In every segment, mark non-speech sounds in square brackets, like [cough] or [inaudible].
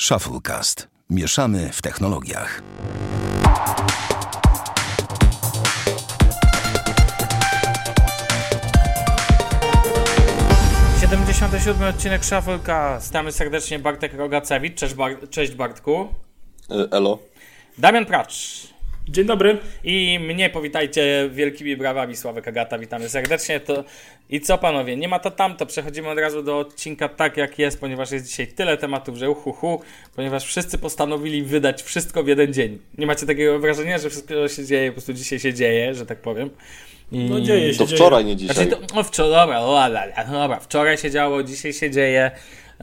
Shufflecast. Mieszamy w technologiach. Siedemdziesiąty siódmy odcinek Shufflecast. Witamy serdecznie Bartek Rogacewicz. Cześć, Bar Cześć Bartku. E, Elo. Damian Pracz. Dzień dobry. I mnie powitajcie wielkimi brawami, Sławek Agata, witamy serdecznie. To... I co panowie, nie ma to tamto, przechodzimy od razu do odcinka tak jak jest, ponieważ jest dzisiaj tyle tematów, że uhuhu, ponieważ wszyscy postanowili wydać wszystko w jeden dzień. Nie macie takiego wrażenia, że wszystko się dzieje, po prostu dzisiaj się dzieje, że tak powiem. I... No dzieje się, To dzieje. wczoraj, nie dzisiaj. Znaczy to, no wczoraj, dobra, dobra, dobra, wczoraj się działo, dzisiaj się dzieje.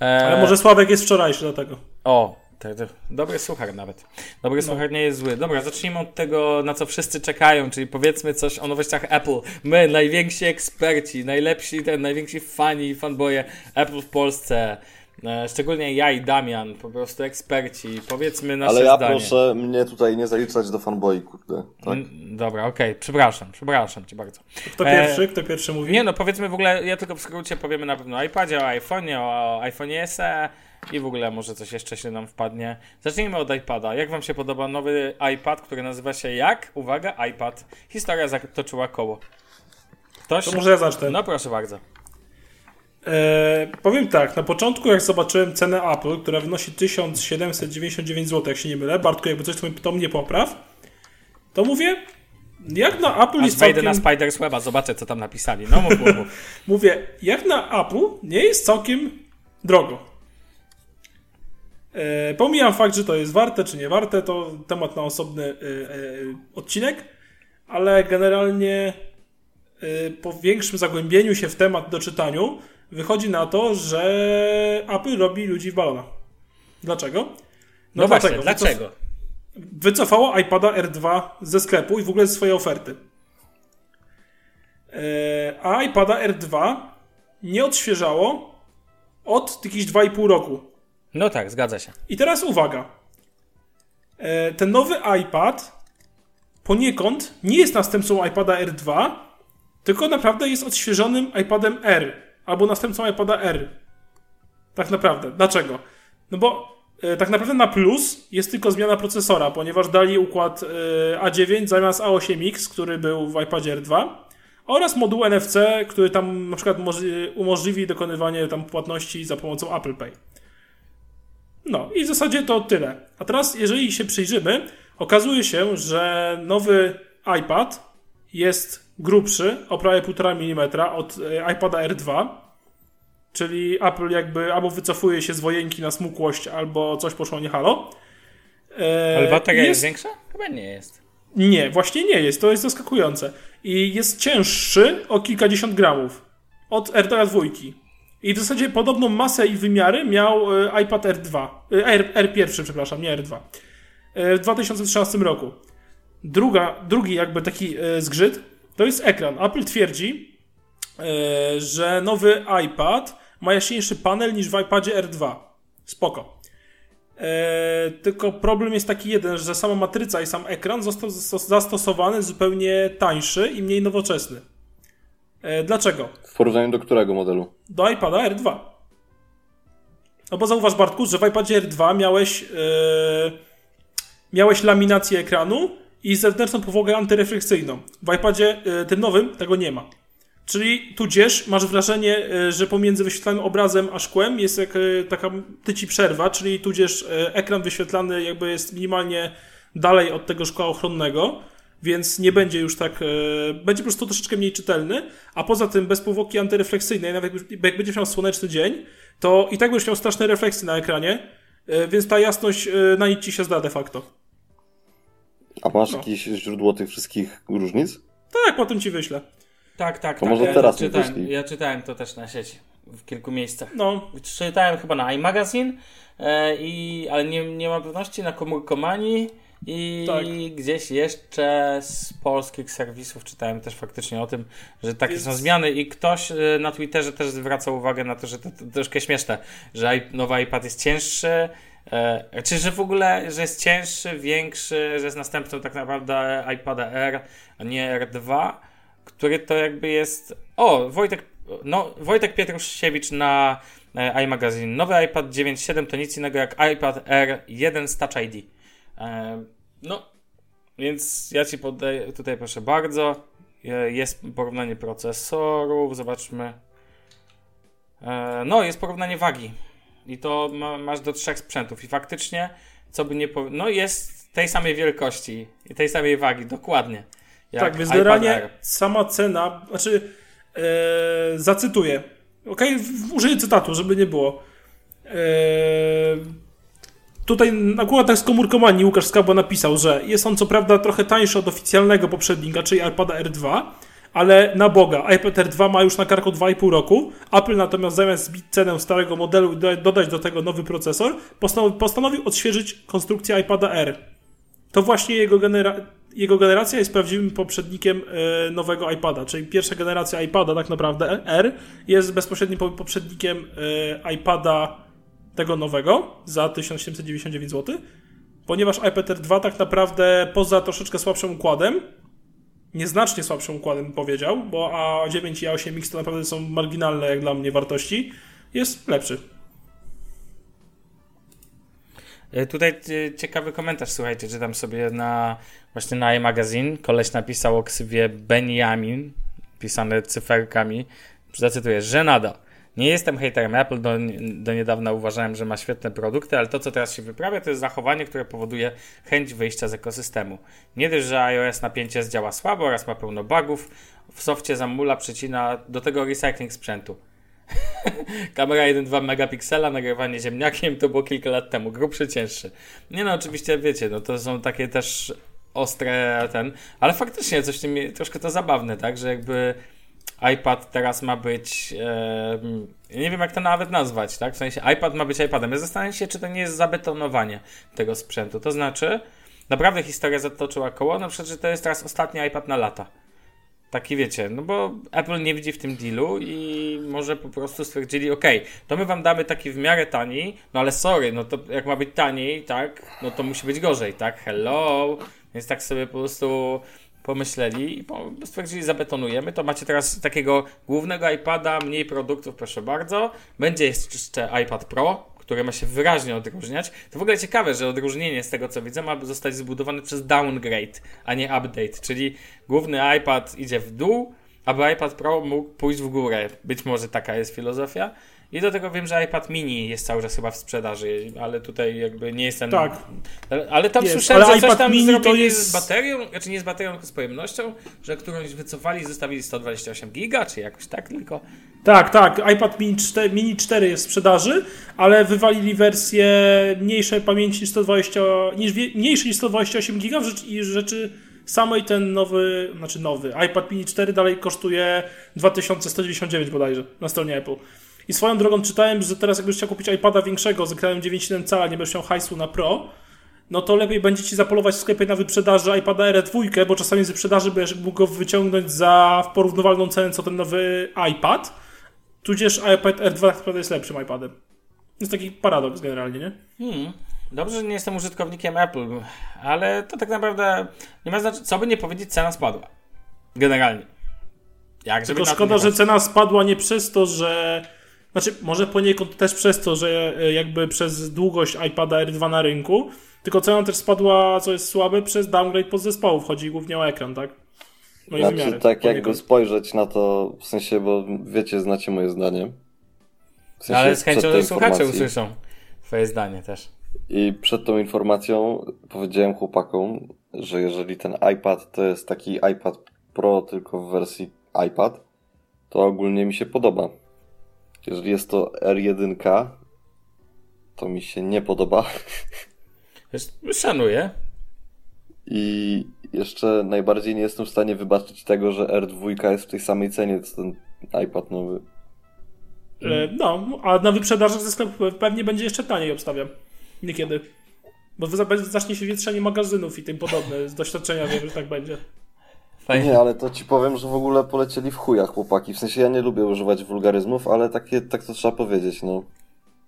E... Ale może Sławek jest wczorajszy dlatego. O, tak, tak. Dobry słuchar nawet. Dobry no. słuchar nie jest zły. Dobra, zacznijmy od tego, na co wszyscy czekają, czyli powiedzmy coś o nowościach Apple. My, najwięksi eksperci, najlepsi, ten, najwięksi fani i fanboje Apple w Polsce. E, szczególnie ja i Damian, po prostu eksperci. Powiedzmy nasze Ale ja zdanie. proszę mnie tutaj nie zaliczać do fanboi, kurde. Tak? Dobra, okej, okay. przepraszam, przepraszam cię bardzo. Kto pierwszy? E... Kto pierwszy mówi? Nie no, powiedzmy w ogóle, ja tylko w skrócie powiemy na pewno o iPadzie, o iPhone'ie, o iPhone'ie SE i w ogóle może coś jeszcze się nam wpadnie. Zacznijmy od iPada. Jak wam się podoba nowy iPad, który nazywa się jak? Uwaga, iPad. Historia zatoczyła koło. Ktoś? To może ja zacznę. No proszę bardzo. Eee, powiem tak, na początku jak zobaczyłem cenę Apple, która wynosi 1799 zł, jak się nie mylę, Bartku, jakby coś to mnie popraw, to mówię, jak na Apple Aż jest całkiem... na Spider's Weba, zobaczę co tam napisali. No mów, mów. [laughs] mówię, jak na Apple nie jest całkiem drogo. E, pomijam fakt, że to jest warte czy nie warte, to temat na osobny e, e, odcinek, ale generalnie po większym zagłębieniu się w temat do czytaniu wychodzi na to, że Apple robi ludzi w balona. Dlaczego? No, no właśnie, dlaczego? Wycofało iPada R2 ze sklepu i w ogóle ze swojej oferty. A iPada R2 nie odświeżało od jakieś 2,5 roku. No tak, zgadza się. I teraz uwaga. E, ten nowy iPad poniekąd nie jest następcą iPada R2, tylko naprawdę jest odświeżonym iPadem R albo następcą iPada R. Tak naprawdę. Dlaczego? No bo e, tak naprawdę na plus jest tylko zmiana procesora, ponieważ dali układ e, A9 zamiast A8X, który był w iPadzie R2 oraz moduł NFC, który tam na przykład umożliwi dokonywanie tam płatności za pomocą Apple Pay. No i w zasadzie to tyle. A teraz, jeżeli się przyjrzymy, okazuje się, że nowy iPad jest grubszy o prawie 1,5 mm od e, iPada R2, czyli Apple jakby albo wycofuje się z wojenki na smukłość, albo coś poszło nie halo. E, Ale bateria jest... jest większa? Chyba nie jest. Nie, właśnie nie jest. To jest zaskakujące. I jest cięższy o kilkadziesiąt gramów od R2 i w zasadzie podobną masę i wymiary miał e, iPad R2, e, R, R1, przepraszam, nie R2, e, w 2013 roku. Druga, drugi jakby taki zgrzyt to jest ekran. Apple twierdzi, że nowy iPad ma jaśniejszy panel niż w iPadzie R2. Spoko. tylko problem jest taki jeden, że sama matryca i sam ekran został zastosowany zupełnie tańszy i mniej nowoczesny. E, dlaczego? W porównaniu do którego modelu? Do iPada R2. No bo zauważ Bartku, że w iPadzie R2 miałeś, yy, miałeś laminację ekranu i zewnętrzną powłogę antyrefleksyjną. W iPadzie yy, tym nowym tego nie ma. Czyli tudzież masz wrażenie, yy, że pomiędzy wyświetlanym obrazem a szkłem jest jak, taka tyci przerwa, czyli tudzież ekran wyświetlany jakby jest minimalnie dalej od tego szkła ochronnego więc nie będzie już tak, e, będzie po prostu troszeczkę mniej czytelny, a poza tym bez powłoki antyrefleksyjnej, nawet jak, będziesz miał słoneczny dzień, to i tak będziesz miał straszne refleksje na ekranie, e, więc ta jasność e, na nic ci się zda de facto. A masz no. jakieś źródło tych wszystkich różnic? Tak, potem ci wyślę. Tak, tak, to tak. Może ja, teraz czytałem, ja czytałem to też na sieci w kilku miejscach. No. Czytałem chyba na iMagazine, e, i, ale nie, nie mam pewności, na komórkomanii i tak. gdzieś jeszcze z polskich serwisów czytałem też faktycznie o tym, że takie Jest... są zmiany i ktoś e, na Twitterze też zwraca uwagę na to, że to, to troszkę śmieszne, że nowy iPad jest cięższy, e, czy że w ogóle, że jest cięższy, większy, że jest następcą tak naprawdę iPada R, a nie R2, który to jakby jest... O, Wojtek, no, Wojtek Pietrusiewicz na e, iMagazine. Nowy iPad 9.7 to nic innego jak iPad Air 1 z Touch ID. E, no, więc ja Ci podaję tutaj proszę bardzo. Jest porównanie procesorów, zobaczmy. No, jest porównanie wagi. I to ma, masz do trzech sprzętów. I faktycznie, co by nie powiedzieć, no jest tej samej wielkości i tej samej wagi, dokładnie. tak, więc generalnie sama cena, znaczy, e, zacytuję. Ok, użyję cytatu, żeby nie było. E, tutaj akurat tak z komórkomanii Łukasz Skaba napisał, że jest on co prawda trochę tańszy od oficjalnego poprzednika, czyli iPada R2, ale na Boga, iPad R2 ma już na karku 2,5 roku, Apple natomiast zamiast zbić cenę starego modelu i dodać do tego nowy procesor, postanowił, odświeżyć konstrukcję iPada R. To właśnie jego, genera jego generacja jest prawdziwym poprzednikiem e, nowego iPada, czyli pierwsza generacja iPada tak naprawdę R jest bezpośrednim poprzednikiem e, iPada tego nowego za 1799 zł, ponieważ iPad R2 tak naprawdę poza troszeczkę słabszym układem nieznacznie słabszym układem powiedział, bo A9 i A8X to naprawdę są marginalne jak dla mnie wartości, jest lepszy. E, tutaj e, ciekawy komentarz, słuchajcie, czytam sobie na właśnie na iMagazine. Koleś napisał o ksywie Benjamin, pisane cyferkami. Zacytuję, że nada. Nie jestem haterem Apple, do, do niedawna uważałem, że ma świetne produkty, ale to, co teraz się wyprawia, to jest zachowanie, które powoduje chęć wyjścia z ekosystemu. Nie dość, że iOS na 5S działa słabo oraz ma pełno bugów, w softie zamula przycina do tego recycling sprzętu. [laughs] Kamera 1,2 megapiksela, nagrywanie ziemniakiem to było kilka lat temu, grubszy, cięższy. Nie no, oczywiście wiecie, no to są takie też ostre ten, ale faktycznie coś tym, troszkę to zabawne, tak, że jakby iPad teraz ma być. E, nie wiem, jak to nawet nazwać, tak? W sensie iPad ma być iPadem. Ja zastanawiam się, czy to nie jest zabetonowanie tego sprzętu. To znaczy, naprawdę historia zatoczyła koło, przykład, że to jest teraz ostatni iPad na lata. Taki wiecie, no bo Apple nie widzi w tym dealu i może po prostu stwierdzili, ok, to my wam damy taki w miarę tani, no ale sorry, no to jak ma być taniej, tak, no to musi być gorzej, tak, hello, więc tak sobie po prostu pomyśleli i stwierdzili, zabetonujemy. To macie teraz takiego głównego iPada, mniej produktów, proszę bardzo. Będzie jeszcze iPad Pro, który ma się wyraźnie odróżniać. To w ogóle ciekawe, że odróżnienie z tego co widzę ma zostać zbudowane przez downgrade, a nie update, czyli główny iPad idzie w dół, aby iPad Pro mógł pójść w górę. Być może taka jest filozofia. I do tego wiem, że iPad mini jest cały czas chyba w sprzedaży, ale tutaj jakby nie jestem. Tak. Ale tam jest, słyszałem, że coś tam mini zrobili to jest... z baterią, znaczy nie z baterią, tylko z pojemnością, że którąś wycofali i zostawili 128 giga, czy jakoś tak tylko. Tak, tak. iPad mini 4, mini 4 jest w sprzedaży, ale wywalili wersję mniejszej pamięci niż 120, niż, mniejszej niż 128 giga i rzeczy samej ten nowy, znaczy nowy iPad mini 4 dalej kosztuje 2199 bodajże na stronie Apple. I swoją drogą czytałem, że teraz jakbyś chciał kupić iPada większego z ekranem 9,7 cala, nie będziesz miał hajsu na Pro, no to lepiej będzie ci zapolować w sklepie na wyprzedaży iPada R2, bo czasami z wyprzedaży będziesz mógł go wyciągnąć za porównywalną cenę co ten nowy iPad. Tudzież iPad R2 naprawdę jest lepszym iPadem. Jest taki paradoks generalnie, nie? Hmm. Dobrze, że nie jestem użytkownikiem Apple, ale to tak naprawdę nie ma znaczenia, co by nie powiedzieć, cena spadła. Generalnie. Jak, Tylko szkoda, że cena spadła nie przez to, że znaczy, może poniekąd też przez to, że e, jakby przez długość iPada R2 na rynku, tylko cena też spadła, co jest słabe, przez downgrade podzespołów. Chodzi głównie o ekran, tak? No znaczy, wymiary, tak poniekąd. jakby spojrzeć na to, w sensie, bo wiecie, znacie moje zdanie. W sensie Ale z chęcią słuchacze usłyszą twoje zdanie też. I przed tą informacją powiedziałem chłopakom, że jeżeli ten iPad to jest taki iPad Pro, tylko w wersji iPad, to ogólnie mi się podoba. Jeżeli jest to R1K, to mi się nie podoba. Szanuję. I jeszcze najbardziej nie jestem w stanie wybaczyć tego, że R2 jest w tej samej cenie co ten iPad nowy. E, no, a na wyprzedaży ze sklepu pewnie będzie jeszcze taniej, obstawiam. Niekiedy. Bo zacznie się wietrzenie magazynów i tym podobne. Z doświadczenia wiem, że tak będzie. Fajnie. Nie, ale to ci powiem, że w ogóle polecieli w chujach chłopaki. W sensie ja nie lubię używać wulgaryzmów, ale takie, tak to trzeba powiedzieć, no.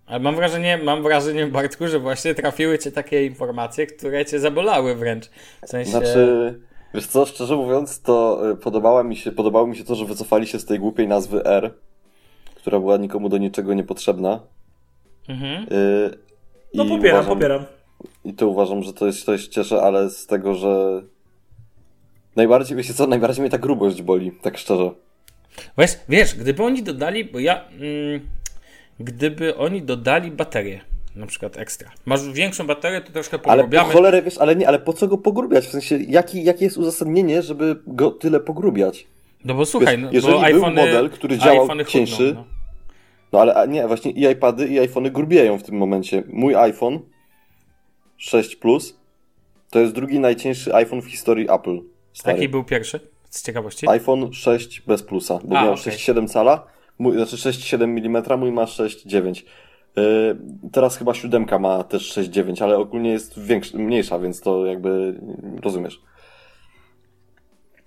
Ale mam wrażenie, mam wrażenie, Bartku, że właśnie trafiły cię takie informacje, które cię zabolały wręcz. W sensie... Znaczy, wiesz co, szczerze mówiąc, to y, podobało mi się, podobało mi się to, że wycofali się z tej głupiej nazwy R, która była nikomu do niczego niepotrzebna. Mhm. Y, No popieram, uważam, popieram. I to uważam, że to jest, to się cieszę, ale z tego, że najbardziej, wiecie co, najbardziej mnie ta grubość boli, tak szczerze. Wiesz, wiesz, gdyby oni dodali, bo ja. Mm, gdyby oni dodali baterię, na przykład ekstra. Masz większą baterię, to troszkę Ale po pogrubiamy. cholerę, wiesz, ale nie, ale po co go pogrubiać? W sensie, jaki, jakie jest uzasadnienie, żeby go tyle pogrubiać? No bo słuchaj, Wiesz, no, jeżeli bo był iPhony, model, który działał cieńszy, chudną, no. No ale nie, właśnie i iPady, i iPhony grubieją w tym momencie. Mój iPhone 6 Plus to jest drugi najcieńszy iPhone w historii Apple. Stary. Jaki był pierwszy? Z ciekawości. iPhone 6 bez plusa, bo A, miał okej. 6,7 cala, mój, znaczy 6,7 mm, mój ma 6,9. Yy, teraz chyba siódemka ma też 6,9, ale ogólnie jest większa, mniejsza, więc to jakby rozumiesz.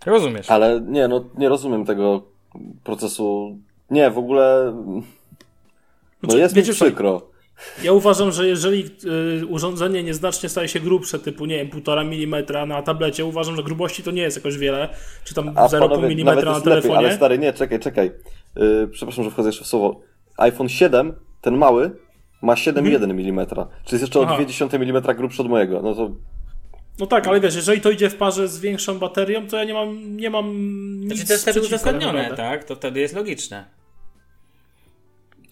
Rozumiesz. Ale nie, no nie rozumiem tego procesu. Nie, w ogóle. No Znaczy, jest mi wiecie co, przykro. Ja uważam, że jeżeli y, urządzenie nieznacznie staje się grubsze, typu nie wiem, 1,5 mm na tablecie, uważam, że grubości to nie jest jakoś wiele, czy tam A 0,5 panowie, mm nawet na jest lepiej, telefonie. ale stary, nie, czekaj, czekaj. Yy, przepraszam, że wchodzę jeszcze w słowo. iPhone 7, ten mały, ma 7,1 mm, czyli jest jeszcze Aha. o 0,2 mm grubszy od mojego. No to No tak, ale wiesz, jeżeli to idzie w parze z większą baterią, to ja nie mam, nie mam nic Znaczy to jest wtedy uzasadnione, tak? To wtedy jest logiczne.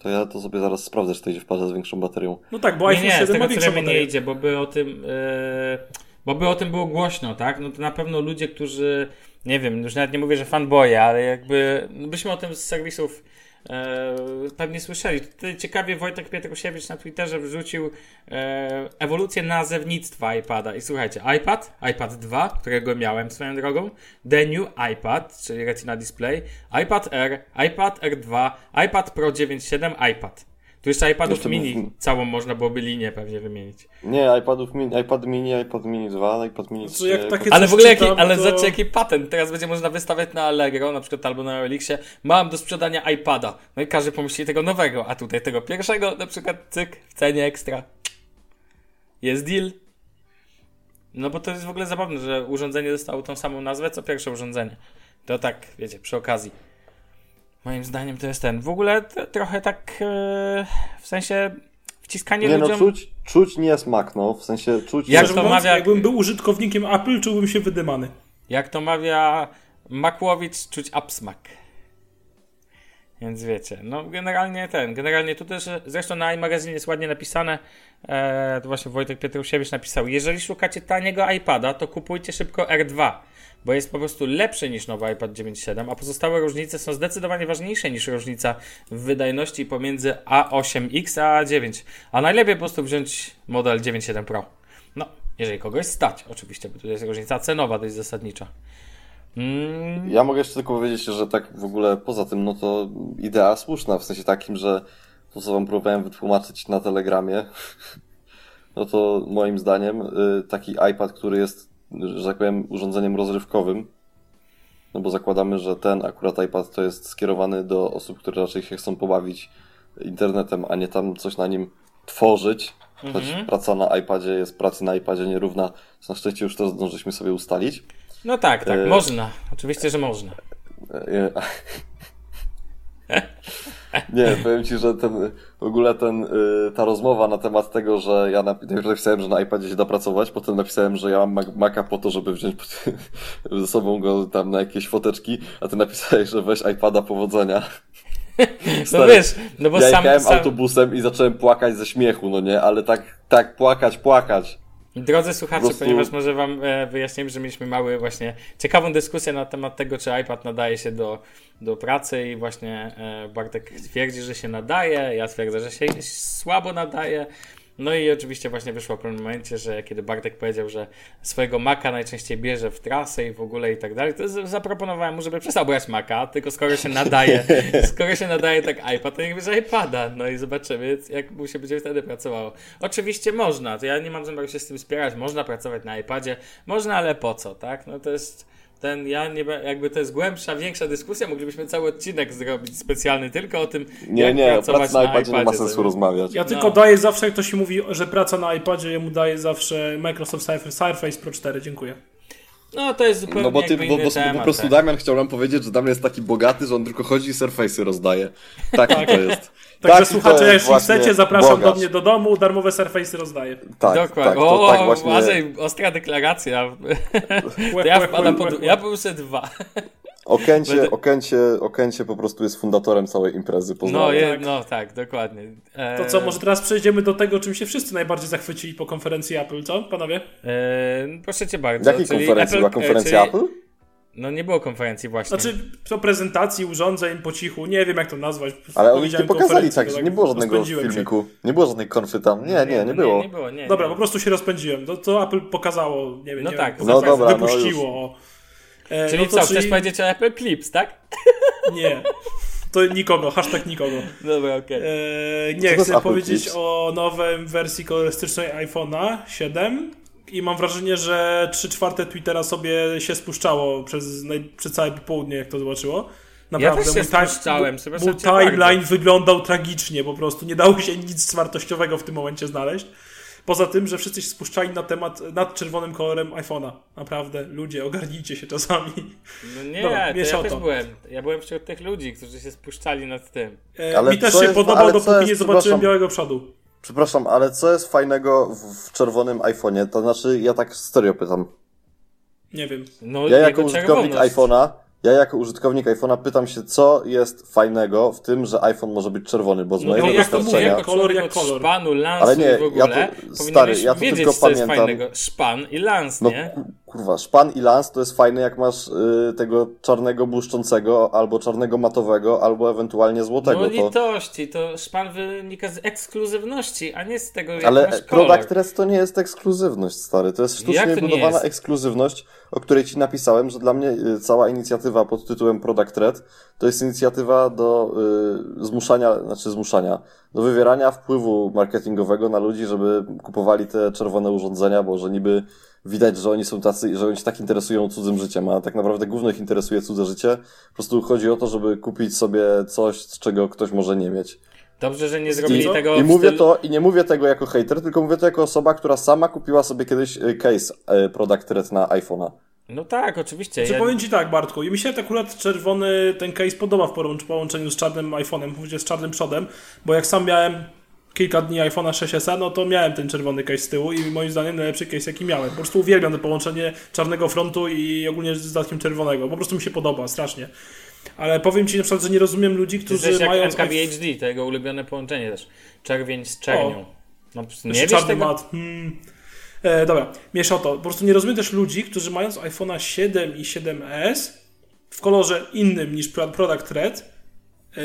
To ja to sobie zaraz sprawdzę, czy to idzie w parze z większą baterią. No tak, bo Nie, iPhone nie, z 7 ma tego co większą nie idzie, bo by o tym, yy, bo by o tym było głośno, tak? No to na pewno ludzie, którzy, nie wiem, już nawet nie mówię, że fanboye, ale jakby, no byśmy o tym z serwisów e, pewnie słyszeli. Tutaj ciekawie Wojtek Pietrusiewicz na Twitterze wrzucił e, ewolucję nazewnictwa iPada. I słuchajcie, iPad, iPad 2, którego miałem swoją drogą, The New iPad, czyli Retina Display, iPad Air, iPad R2, iPad Pro 9.7, iPad. Tu jeszcze iPadów Jeszcze mini był- całą można byłoby linię pewnie wymienić. Nie, iPadów mini, iPad mini, iPad mini 2, iPad mini 3. Co, jak takie Ale w ogóle jaki, ale to- zobaczcie jaki patent. Teraz będzie można wystawiać na Allegro, na przykład albo na Elixie. Mam do sprzedania iPada. No i każdy pomyśli tego nowego, a tutaj tego pierwszego na przykład cyk w cenie ekstra. Jest deal. No bo to jest w ogóle zabawne, że urządzenie dostało tą samą nazwę, co pierwsze urządzenie. To tak, wiecie, przy okazji. Moim zdaniem to jest ten. W ogóle to, trochę tak e, w sensie wciskanie Nie no, ludziom... czuć, czuć nie smak, no, w sensie czuć... Jak to mówiąc, mawia- Jakbym był użytkownikiem Apple, czułbym się wydymany. Jak to mawia Makłowicz, czuć absmak. Więc wiecie, no generalnie ten, generalnie tu też, zresztą na iMagazine jest ładnie napisane, e, to właśnie Wojtek Pietrusiewicz napisał, jeżeli szukacie taniego iPada, to kupujcie szybko R2, bo jest po prostu lepszy niż nowy iPad 9.7, a pozostałe różnice są zdecydowanie ważniejsze niż różnica w wydajności pomiędzy A8X a A9, a najlepiej po prostu wziąć model 9.7 Pro. No, jeżeli kogoś stać, oczywiście, bo tu jest różnica cenowa dość zasadnicza. Mm, Ja mogę jeszcze tylko powiedzieć, że tak w ogóle poza tym, no to idea słuszna, w sensie takim, że to co wam próbowałem wytłumaczyć na Telegramie, [laughs] no to moim zdaniem y, taki iPad, który jest, że tak powiem, urządzeniem rozrywkowym, no bo zakładamy, że ten akurat iPad to jest skierowany do osób, które raczej się chcą pobawić internetem, a nie tam coś na nim tworzyć, choć praca na iPadzie jest pracy na iPadzie nierówna, na szczęście już to zdążyliśmy sobie ustalić. no tak, tak, E, można. Oczywiście, że można. Nie. [laughs] Nie, powiem ci, że ten, w ogóle ten, y, ta rozmowa na temat tego, że ja najpierw napisałem, że na iPadzie się da pracować, potem napisałem, że ja mam Mac- Maca po to, żeby wziąć [laughs] ze sobą go tam na jakieś foteczki, a ty napisałeś, że weź iPada powodzenia. No Stary, wiesz, no bo ja sam, jechałem sam autobusem i zacząłem płakać ze śmiechu, no nie, ale tak, tak płakać, płakać. Drodzy słuchacze, prostu- ponieważ może wam e, wyjaśnimy, że mieliśmy mały właśnie ciekawą dyskusję na temat tego, czy iPad nadaje się do, do pracy i właśnie e, Bartek twierdzi, że się nadaje, ja twierdzę, że się słabo nadaje. No i oczywiście właśnie wyszło w pewnym momencie, że kiedy Bartek powiedział, że swojego Maca najczęściej bierze w trasę i w ogóle i tak dalej, to zaproponowałem mu, żeby przestał brać Maca, tylko skoro się nadaje, [laughs] skoro się nadaje tak iPad, to niech bierze iPada, no i zobaczymy, jak mu się będzie wtedy pracowało. Oczywiście można, to ja nie mam zamiaru się z tym spierać, można pracować na iPadzie, można, ale po co, tak? No to jest ten, ja nie, jakby to jest głębsza, większa dyskusja, moglibyśmy cały odcinek zrobić specjalny tylko o tym, Nie, jak nie, pracować pracy na iPadzie nie ma sensu sobie. rozmawiać. Ja No. tylko daję zawsze, jak ktoś mi mówi, że praca na iPadzie, jemu daje zawsze Microsoft Surface, Surface Pro 4. Dziękuję. No to jest zupełnie No bo ty, bo, bo, temat, po prostu tak. Damian chciał nam powiedzieć, że Damian jest taki bogaty, że on tylko chodzi i surface'y rozdaje. Taki to jest. [laughs] Także Taki to słuchacze, jest jeśli chcecie, zapraszam bogacz. do mnie do domu, darmowe surface'y rozdaję. Tak, Dokładnie. tak, to o, tak właśnie. Błażej, ostra deklaracja. [laughs] To ja łe, wpadam łe, pod... łe, łe. Ja bym sobie dwa. Okęcie, Będę- Okęcie, Okęcie po prostu jest fundatorem całej imprezy. No, je, no tak, dokładnie. E, To co, może teraz przejdziemy do tego, czym się wszyscy najbardziej zachwycili po konferencji Apple, co, panowie? E, proszę cię bardzo. Jakiej czyli konferencji? Apple- Była konferencja czyli- Apple? No nie było konferencji właśnie. Znaczy, to prezentacji urządzeń po cichu, nie wiem jak to nazwać. Ale oni nie pokazali tak, że nie było żadnego rozpędziłem się. filmiku. Nie było żadnej konfy tam. Nie, nie, nie no było. Nie, było, nie. Dobra, nie. po prostu się rozpędziłem. To, to Apple pokazało, nie wiem, No nie tak, wiem, no pokazało, dobra, no wypuściło. E, Czyli no to co, chcesz powiedzieć o Apple Clips, tak? [laughs] Nie. To nikogo, hashtag nikogo. Dobra, okej. E, Co nie, chcę Apple powiedzieć Clips? o nowej wersji kolorystycznej iPhone'a 7 i mam wrażenie, że 3 czwarte Twittera sobie się spuszczało przez, przez całe popołudnie, jak to zobaczyło. Naprawdę, też się mój mój- timeline wyglądał tragicznie, po prostu nie dało się nic wartościowego w tym momencie znaleźć. Poza tym, że wszyscy się spuszczali na temat nad czerwonym kolorem iPhone'a. Naprawdę, ludzie, ogarnijcie się czasami. No nie, Dobra, to ja też byłem. Ja byłem wśród tych ludzi, którzy się spuszczali nad tym. E, Ale mi też się jest- podobał, dopóki jest- nie zobaczyłem białego przodu. Przepraszam, ale co jest fajnego w, w czerwonym iPhone'ie? To znaczy, ja tak serio pytam. Nie wiem. No, Ja jako użytkownik iPhone'a, ja jako użytkownik iPhone'a pytam się, co jest fajnego w tym, że iPhone może być czerwony, bo z No mojego to jak to mówię, doświadczenia... jako Kolor jak kolor. szpanu, lansu Ale nie, i w ogóle, ja powinieneś stary, ja to wiedzieć, tylko co jest pamiętam. fajnego. Szpan i lans, No nie? Ku- kurwa, szpan i lans to jest fajne, jak masz y, tego czarnego błyszczącego, albo czarnego matowego, albo ewentualnie złotego. No to... litości, to szpan wynika z ekskluzywności, a nie z tego, jak Ale masz kolor. Product Red to nie jest ekskluzywność, stary. To jest sztucznie to budowana ekskluzywność, o której ci napisałem, że dla mnie y, cała inicjatywa pod tytułem Product Red to jest inicjatywa do y, zmuszania, znaczy zmuszania, do wywierania wpływu marketingowego na ludzi, żeby kupowali te czerwone urządzenia, bo że niby widać, że oni są tacy, że oni się tak interesują cudzym życiem, a tak naprawdę głównie ich interesuje cudze życie. Po prostu chodzi o to, żeby kupić sobie coś, z czego ktoś może nie mieć. Dobrze, że nie zrobili co? tego I mówię stylu... to, i nie mówię tego jako hater, tylko mówię to jako osoba, która sama kupiła sobie kiedyś y, case y, Product Red na iPhone'a. No tak, oczywiście. Czy Ja... powiem Ci tak, Bartku, i mi się akurat czerwony ten case podoba w połącz- połączeniu z czarnym iPhone'em, mówię z czarnym przodem, bo jak sam miałem kilka dni iPhone'a 6s, no to miałem ten czerwony case z tyłu i moim zdaniem najlepszy case jaki miałem. Po prostu uwielbiam to połączenie czarnego frontu i ogólnie z dodatkiem czerwonego, po prostu mi się podoba strasznie. Ale powiem Ci na przykład, że nie rozumiem ludzi, którzy jesteś mają... MKBHD, to jego ulubione połączenie też. Czerwień z czernią. No, nie wiesz tego? mat. Hmm. E, dobra, miesza o to. Po prostu nie rozumiem też ludzi, którzy mając iPhone'a 7 i 7S w kolorze innym niż pro- Product Red,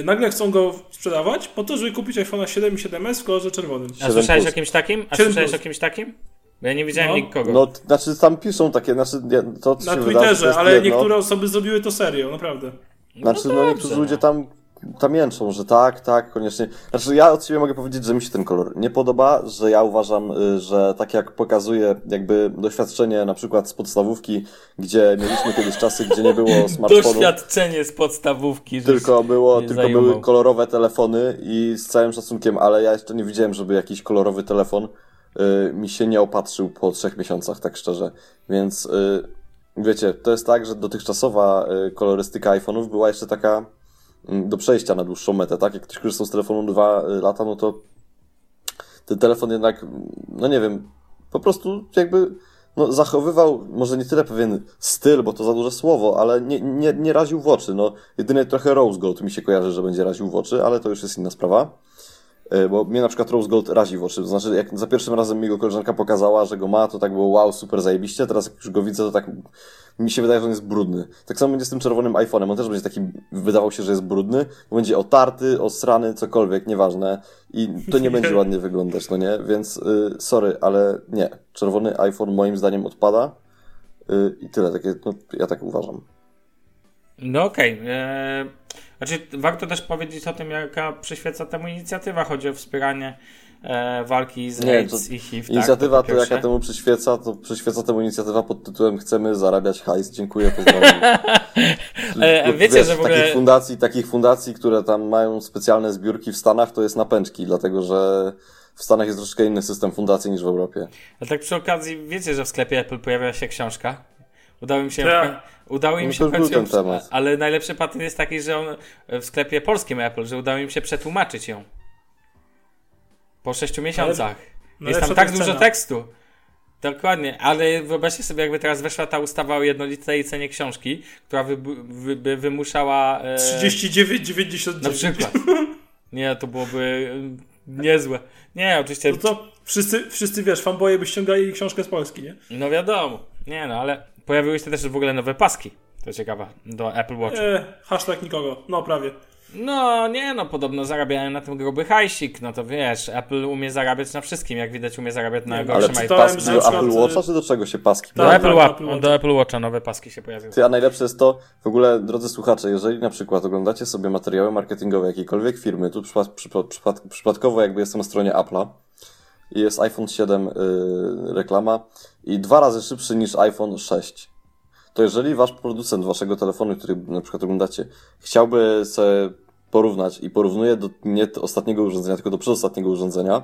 nagle chcą go sprzedawać po to, żeby kupić iPhone'a 7 i 7S w kolorze czerwonym. A 7 słyszałeś o plus. kimś takim? A 7 słyszałeś plus. o kimś takim? Bo ja nie widziałem No. nikogo. No, znaczy tam piszą takie, znaczy nie, to co Na się wydarzy, to Twitterze, jest ale jedno. niektóre osoby zrobiły to serio, naprawdę. Znaczy, no, dobrze, niektórzy no. ludzie tam, tam jęczą, że tak, tak, koniecznie. Znaczy, ja od siebie mogę powiedzieć, że mi się ten kolor nie podoba, że ja uważam, y, że tak jak pokazuje jakby doświadczenie na przykład z podstawówki, gdzie mieliśmy kiedyś czasy, gdzie nie było [laughs] smartfonów, Doświadczenie z podstawówki. że tylko było, tylko zajmował. były kolorowe telefony i z całym szacunkiem, ale ja jeszcze nie widziałem, żeby jakiś kolorowy telefon y, mi się nie opatrzył po trzech miesiącach, tak szczerze. Więc y, wiecie, to jest tak, że dotychczasowa y, kolorystyka iPhone'ów była jeszcze taka do przejścia na dłuższą metę, tak? Jak ktoś korzystał z telefonu dwa y, lata, no to ten telefon jednak, no nie wiem, po prostu jakby no, zachowywał może nie tyle pewien styl, bo to za duże słowo, ale nie, nie, nie raził w oczy. No, jedynie trochę Rose Gold mi się kojarzy, że będzie raził w oczy, ale to już jest inna sprawa. E, Bo mnie na przykład Rose Gold razi w oczy. To znaczy, jak za pierwszym razem mi go koleżanka pokazała, że go ma, to tak było wow, super zajebiście. Teraz jak już go widzę, to tak mi się wydaje, że on jest brudny. Tak samo będzie z tym czerwonym iPhone'em. On też będzie taki, wydawał się, że jest brudny, bo będzie otarty, osrany, cokolwiek, nieważne. I to nie będzie ładnie wyglądać, no nie? Więc y, sorry, ale nie. Czerwony iPhone moim zdaniem odpada. Y, I tyle, takie, no, ja tak uważam. No okej. Okay. Znaczy, warto też powiedzieć o tym, jaka przyświeca temu inicjatywa. Chodzi o wspieranie e, walki z Nie, AIDS to i HIV. Inicjatywa tak, to, po jaka temu przyświeca, to przyświeca temu inicjatywa pod tytułem Chcemy zarabiać hajs. Dziękuję, pozdrawiam. [laughs] E, wiecie, Wiesz, że w ogóle... takich fundacji, takich fundacji, które tam mają specjalne zbiórki w Stanach, to jest napęczki, dlatego że w Stanach jest troszkę inny system fundacji niż w Europie. A tak przy okazji, wiecie, że w sklepie Apple pojawia się książka Udało im się, Tak. Udało im No się w końcu ją- ale najlepszy patent jest taki, że on w sklepie polskim Apple, że udało im się przetłumaczyć ją. Po sześciu miesiącach. no jest tam tak dużo cena. tekstu. Dokładnie, ale wyobraźcie sobie, jakby teraz weszła ta ustawa o jednolitej cenie książki, która wy, wy, by wymuszała. E, 39,99. Na przykład. Nie, to byłoby e, niezłe. Nie, oczywiście. No to wszyscy, wszyscy wiesz, fanboye by ściągali książkę z Polski, nie? No wiadomo. Nie no, ale pojawiły się też w ogóle nowe paski. To ciekawe, do Apple Watch. E, hashtag nikogo. No prawie. No nie no, podobno zarabiają na tym gruby hajsik. No to wiesz, Apple umie zarabiać na wszystkim. Jak widać, umie zarabiać na Nie, Ale gorszym czy iPadzie. paski do Apple Watcha, czy do czego się paski Do, Tak, Apple, tak, Wa- Apple Watch. do Apple Watcha nowe paski się pojawiły. Ty, a najlepsze jest to, w ogóle, drodzy słuchacze, jeżeli na przykład oglądacie sobie materiały marketingowe jakiejkolwiek firmy, tu przypad, przypad, przypad, przypadkowo jakby jestem na stronie Apple'a jest iPhone 7 y, reklama i dwa razy szybszy niż iPhone 6, to jeżeli wasz producent waszego telefonu, który na przykład oglądacie, chciałby sobie porównać i porównuje do nie do ostatniego urządzenia, tylko do przedostatniego urządzenia,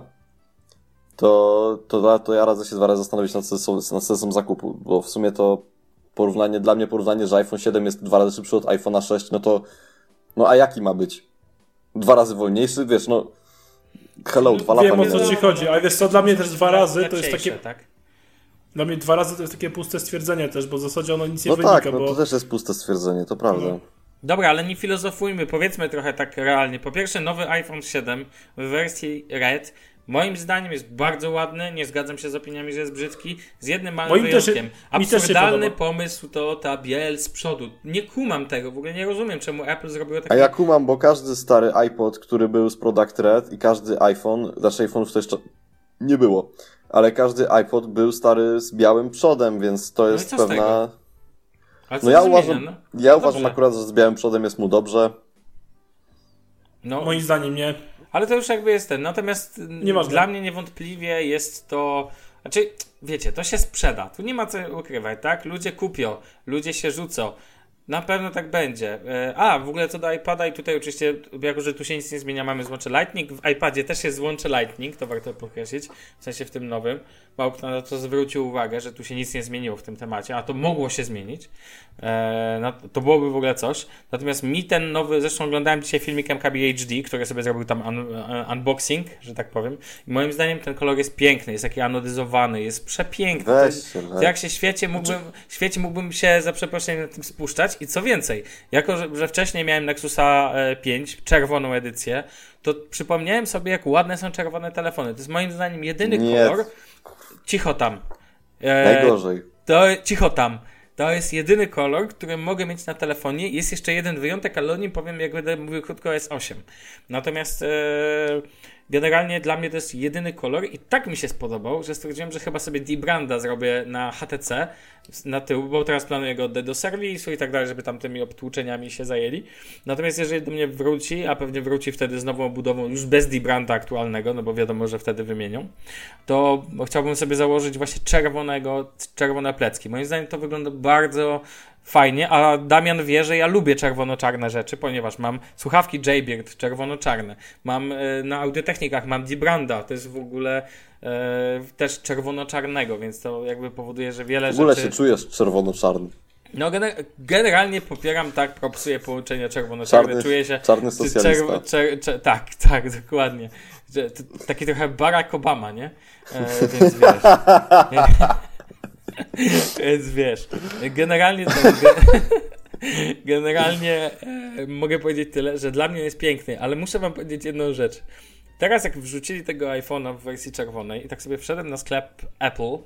to, to, to ja radzę się dwa razy zastanowić nad sensem, nad sensem zakupu, bo w sumie to porównanie, dla mnie porównanie, że iPhone 7 jest dwa razy szybszy od iPhone'a 6, no to, no a jaki ma być? Dwa razy wolniejszy? Wiesz, no, hello, dwa lata Wiem o co ci chodzi, ale wiesz co, dla mnie też dwa razy to jest takie, Tak? dla mnie dwa razy to jest takie puste stwierdzenie też, bo w zasadzie ono nic nie No wynika, tak, no bo to też jest puste stwierdzenie, to prawda. No. Dobra, ale nie filozofujmy, powiedzmy trochę tak realnie. Po pierwsze, nowy iPhone 7 w wersji Red moim zdaniem jest bardzo ładny, nie zgadzam się z opiniami, że jest brzydki, z jednym małym Moim też wyjątkiem. też Absurdalny pomysł to ta biel z przodu. Nie kumam tego, w ogóle nie rozumiem, czemu Apple zrobiło A takie... ja kumam, bo każdy stary iPod, który był z Product Red i każdy iPhone, znaczy iPhone'ów to jeszcze nie było, ale każdy iPod był stary z białym przodem, więc to i jest tego? pewna... No ja zmienia, uważam, no? ja uważam Dobrze. akurat, że z białym przodem jest mu dobrze. No, moim zdaniem nie. Ale to już jakby jest ten. Natomiast mm, Nieważne. dla mnie niewątpliwie jest to. Znaczy, wiecie, to się sprzeda. Tu nie ma co ukrywać, tak? Ludzie kupią, ludzie się rzucą. Na pewno tak będzie. E, A, w ogóle co do iPada i tutaj oczywiście, jako że tu się nic nie zmienia, mamy złącze Lightning. W iPadzie też jest złącze Lightning, to warto podkreślić, w sensie w tym nowym. Małk na to zwrócił uwagę, że tu się nic nie zmieniło w tym temacie, a to mogło się zmienić. E, no, to byłoby w ogóle coś. Natomiast mi ten nowy, zresztą oglądałem dzisiaj filmik MKBHD, który sobie zrobił tam un, un, unboxing, że tak powiem. I moim zdaniem ten kolor jest piękny, jest taki anodyzowany, jest przepiękny. Weź to jak się świecie mógłbym, świecie mógłbym się za przeproszeniem na tym spuszczać i co więcej, jako że, że wcześniej miałem Nexusa e, 5, czerwoną edycję, to przypomniałem sobie, jak ładne są czerwone telefony. To jest moim zdaniem jedyny Nie. kolor. Cicho tam. E, Najgorzej. to cicho tam. To jest jedyny kolor, który mogę mieć na telefonie. Jest jeszcze jeden wyjątek, ale o nim powiem, jak będę mówił krótko o S8. Natomiast e, generalnie dla mnie to jest jedyny kolor i tak mi się spodobał, że stwierdziłem, że chyba sobie D-Branda zrobię na HTC na tył, bo teraz planuję go oddać do serwisu i tak dalej, żeby tam tymi obtłuczeniami się zajęli. Natomiast jeżeli do mnie wróci, a pewnie wróci wtedy z nową obudową już bez D-Branda aktualnego, no bo wiadomo, że wtedy wymienią, to chciałbym sobie założyć właśnie czerwonego, czerwone plecki. Moim zdaniem to wygląda bardzo fajnie, a Damian wie, że ja lubię czerwono-czarne rzeczy, ponieważ mam słuchawki Jaybird czerwono-czarne, mam e, na audiotechnikach mam D-Branda, to jest w ogóle e, też czerwono-czarnego, więc to jakby powoduje, że wiele W ogóle rzeczy... się czujesz czerwono-czarny. No gener- generalnie popieram, tak, propsuję połączenia czerwono-czarne, Czarny, czuję się... czarny socjalista. czer- czer- tak, [laughs] tak, dokładnie. Taki trochę Barack Obama, nie? E, więc wiesz. [laughs] [laughs] więc wiesz. Generalnie to, ge- [laughs] Generalnie e, mogę powiedzieć tyle, że dla mnie jest piękny, ale muszę wam powiedzieć jedną rzecz. Teraz jak wrzucili tego iPhone'a w wersji czerwonej i tak sobie wszedłem na sklep Apple,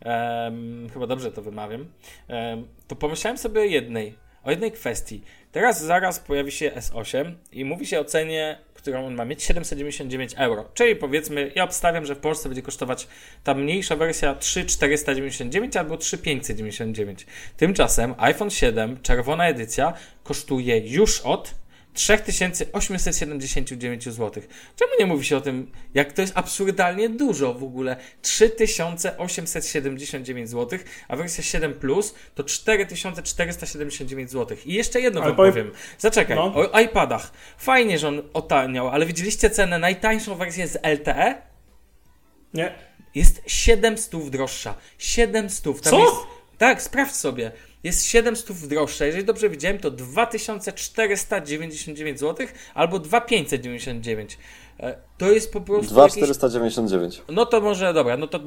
em, chyba dobrze to wymawiam, em, to pomyślałem sobie o jednej, o jednej kwestii. Teraz zaraz pojawi się S8 i mówi się o cenie, którą on ma mieć, 799 euro. Czyli powiedzmy, ja obstawiam, że w Polsce będzie kosztować ta mniejsza wersja 3,499 albo 3,599. Tymczasem iPhone 7, czerwona edycja, kosztuje już od 3879 zł. Czemu nie mówi się o tym, jak to jest absurdalnie dużo w ogóle? 3879 zł, a wersja 7 Plus to 4479 zł. I jeszcze jedno Ale wam powiem- powiem. Zaczekaj, No. o iPadach. Fajnie, że on otaniał, ale widzieliście cenę najtańszą wersję z LTE? Nie. Jest 700 droższa. 700. Tam Co? Jest, tak, sprawdź sobie. Jest 700 droższa. Jeżeli dobrze widziałem, to 2499 zł albo 2599. E, to jest po prostu. 2499. Jakieś... No to może dobra, no to,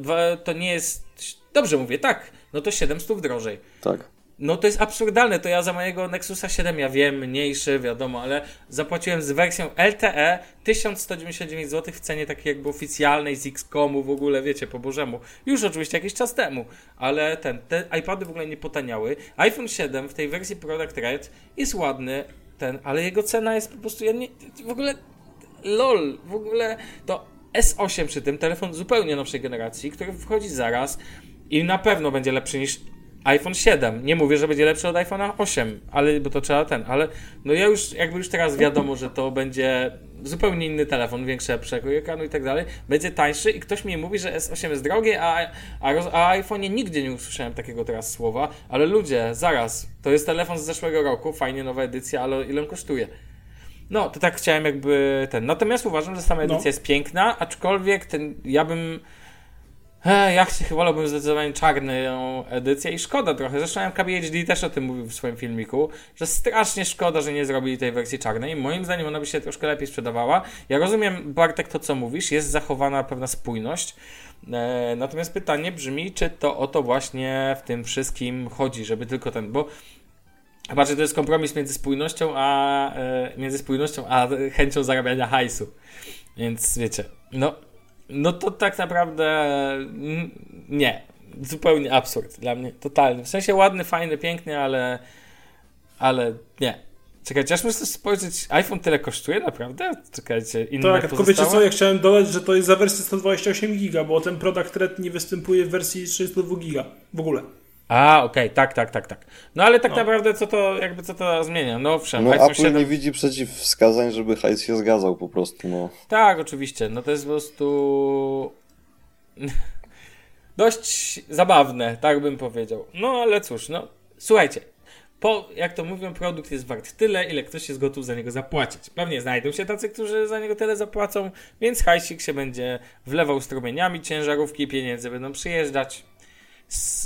to nie jest. Dobrze mówię, tak. No to 700 drożej. Tak. No to jest absurdalne, to ja za mojego Nexusa 7, ja wiem, mniejszy, wiadomo, ale zapłaciłem z wersją LTE 1199 zł w cenie takiej jakby oficjalnej z X-Komu w ogóle, wiecie, po bożemu. Już oczywiście jakiś czas temu, ale ten, te iPady w ogóle nie potaniały. iPhone 7 w tej wersji Product Red jest ładny, ten, ale jego cena jest po prostu, ja nie, w ogóle, lol, w ogóle to S8 przy tym, telefon zupełnie nowszej generacji, który wchodzi zaraz i na pewno będzie lepszy niż iPhone 7. Nie mówię, że będzie lepszy od iPhone'a 8, ale bo to trzeba ten, ale no ja już jakby już teraz wiadomo, że to będzie zupełnie inny telefon, większy przekrój ekranu i tak dalej, będzie tańszy i ktoś mi mówi, że S8 jest drogie, a, a, a iPhone'ie nigdzie nie usłyszałem takiego teraz słowa, ale ludzie, zaraz, to jest telefon z zeszłego roku, fajnie nowa edycja, ale ile on kosztuje? No, to tak chciałem jakby ten. Natomiast uważam, że sama edycja no. jest piękna, aczkolwiek ten, ja bym ja chyba wolałbym zdecydowanie czarną edycję i szkoda trochę. Zresztą MKBHD też o tym mówił w swoim filmiku, że strasznie szkoda, że nie zrobili tej wersji czarnej. Moim zdaniem ona by się troszkę lepiej sprzedawała. Ja rozumiem, Bartek, to co mówisz, jest zachowana pewna spójność. E, natomiast pytanie brzmi, czy to o to właśnie w tym wszystkim chodzi, żeby tylko ten, bo Chyba, że to jest kompromis między spójnością a e, między spójnością a chęcią zarabiania hajsu. Więc wiecie, no no to tak naprawdę nie. Zupełnie absurd dla mnie, totalny. W sensie ładny, fajny, piękny, ale ale nie. Czekajcie, aż muszę spojrzeć, iPhone tyle kosztuje naprawdę? Czekajcie, inne Tak, tylko wiecie co, ja chciałem dodać, że to jest za wersję 128 giga, bo ten Product Red nie występuje w wersji 32 giga w ogóle. A, okej, okay, tak, tak, tak, tak. No ale tak no. naprawdę co to, jakby co to zmienia? No owszem, no, Apple 7... nie widzi przeciwwskazań, żeby hajs się zgadzał po prostu, no. Tak, oczywiście, no to jest po prostu [laughs] dość zabawne, tak bym powiedział. No ale cóż, no słuchajcie, po, jak to mówią, produkt jest wart tyle, ile ktoś jest gotów za niego zapłacić. Pewnie znajdą się tacy, którzy za niego tyle zapłacą, więc hajsik się będzie wlewał strumieniami, ciężarówki pieniędzy będą przyjeżdżać.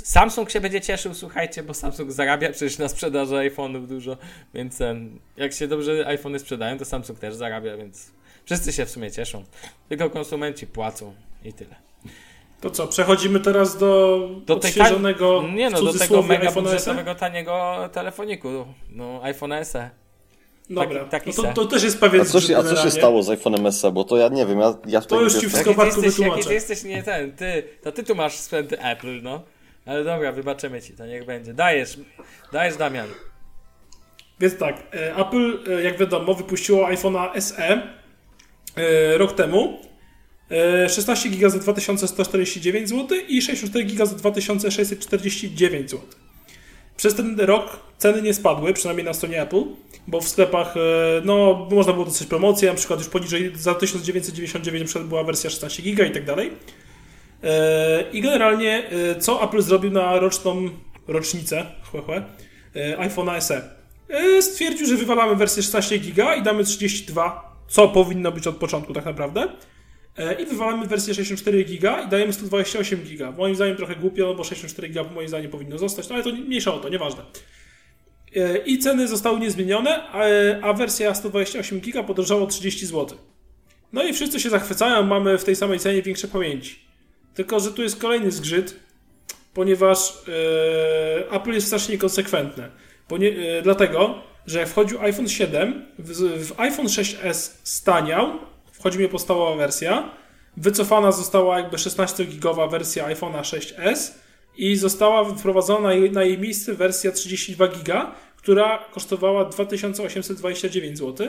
Samsung się będzie cieszył, słuchajcie, bo Samsung zarabia przecież na sprzedaży iPhone'ów dużo, więc jak się dobrze iPhony sprzedają, to Samsung też zarabia, więc wszyscy się w sumie cieszą. Tylko konsumenci płacą i tyle. To co, przechodzimy teraz do, do odświeżonego ta... Nie no, do tego mega budżetowego taniego telefoniku, no iPhone SE. Dobra, taki, taki no to, to, też jest pewien a co, się, a co się stało z iPhone'em SE? Bo to ja nie wiem, ja, ja To już ci wszystko Bartku wytłumaczę. Jaki ty jesteś nie ten, ty, to ty tu masz sprzęty Apple, no. Ale dobra, wybaczymy ci, to niech będzie. Dajesz, dajesz Damian. Więc tak, e, Apple, e, jak wiadomo, wypuściło iPhone'a SE e, rok temu. 16 GB za 2149 zł i 64 GB za 2649 zł. Przez ten rok ceny nie spadły, przynajmniej na stronie Apple, bo w sklepach no, można było dostać promocję, na przykład już poniżej za 1999 była wersja 16 GB i tak dalej. E, I generalnie, e, co Apple zrobił na roczną rocznicę chłe, iPhone'a SE? E, stwierdził, że wywalamy wersję 16 GB i damy 32, co powinno być od początku tak naprawdę. I wywalamy wersję 64 GB i dajemy 128 GB. Moim zdaniem trochę głupio, bo 64 GB moim zdaniem powinno zostać, no ale to mniejsza o to, nieważne. I ceny zostały niezmienione, a wersja 128 GB podrożała 30 zł. No i wszyscy się zachwycają, mamy w tej samej cenie większe pamięci. Tylko, że tu jest kolejny zgrzyt, ponieważ e, Apple jest strasznie niekonsekwentne. Ponie, e, dlatego, że jak wchodził iPhone 7, w, w iPhone 6s staniał, wchodzi mi podstawowa wersja, wycofana została jakby 16-gigowa wersja iPhone'a 6s i została wprowadzona na jej miejsce wersja 32 giga, która kosztowała 2829 zł.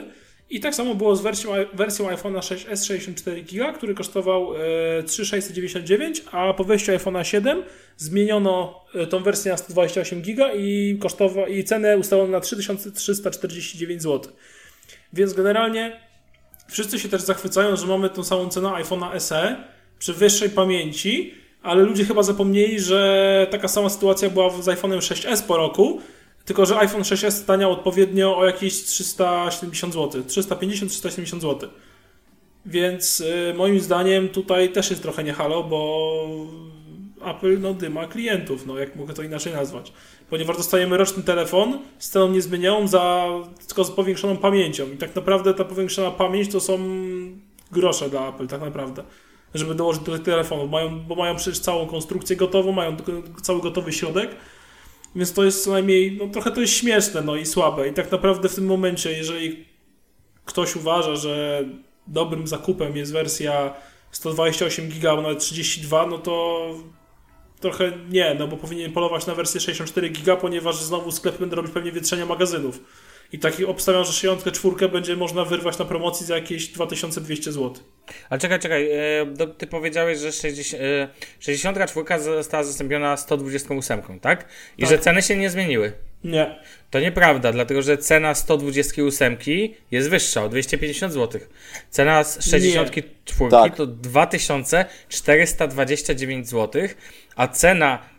I tak samo było z wersją, wersją iPhone'a 6s 64 GB, który kosztował e, 3699, a po wejściu iPhone'a 7 zmieniono e, tą wersję na 128 GB i, kosztowa, i cenę ustalono na 3349 zł. Więc generalnie wszyscy się też zachwycają, że mamy tą samą cenę iPhone'a SE przy wyższej pamięci, ale ludzie chyba zapomnieli, że taka sama sytuacja była z iPhone'em 6s po roku, tylko, że iPhone 6s staniał odpowiednio o jakieś 370 zł. 350-370 zł. Więc y, moim zdaniem tutaj też jest trochę nie halo, bo Apple no, dyma klientów, no jak mogę to inaczej nazwać. Ponieważ dostajemy roczny telefon z ceną niezmienioną, za, tylko z powiększoną pamięcią. I tak naprawdę ta powiększona pamięć to są grosze dla Apple, tak naprawdę. Żeby dołożyć do tych telefonów, mają, bo mają przecież całą konstrukcję gotową, mają cały gotowy środek, więc to jest co najmniej, no trochę to jest śmieszne, no i słabe. I tak naprawdę w tym momencie, jeżeli ktoś uważa, że dobrym zakupem jest wersja 128 giga, albo nawet 32, no to trochę nie, no bo powinien polować na wersję 64 giga, ponieważ znowu sklep będą robić pewnie wietrzenia magazynów. I taki obstawiam, że 64 będzie można wyrwać na promocji za jakieś 2200 zł. Ale czekaj, czekaj, e, ty powiedziałeś, że 60, 64 została zastąpiona 128, tak? I tak. że ceny się nie zmieniły. Nie. To nieprawda, dlatego że cena 128 jest wyższa o 250 zł. Cena 64 tak. to 2429 zł, a cena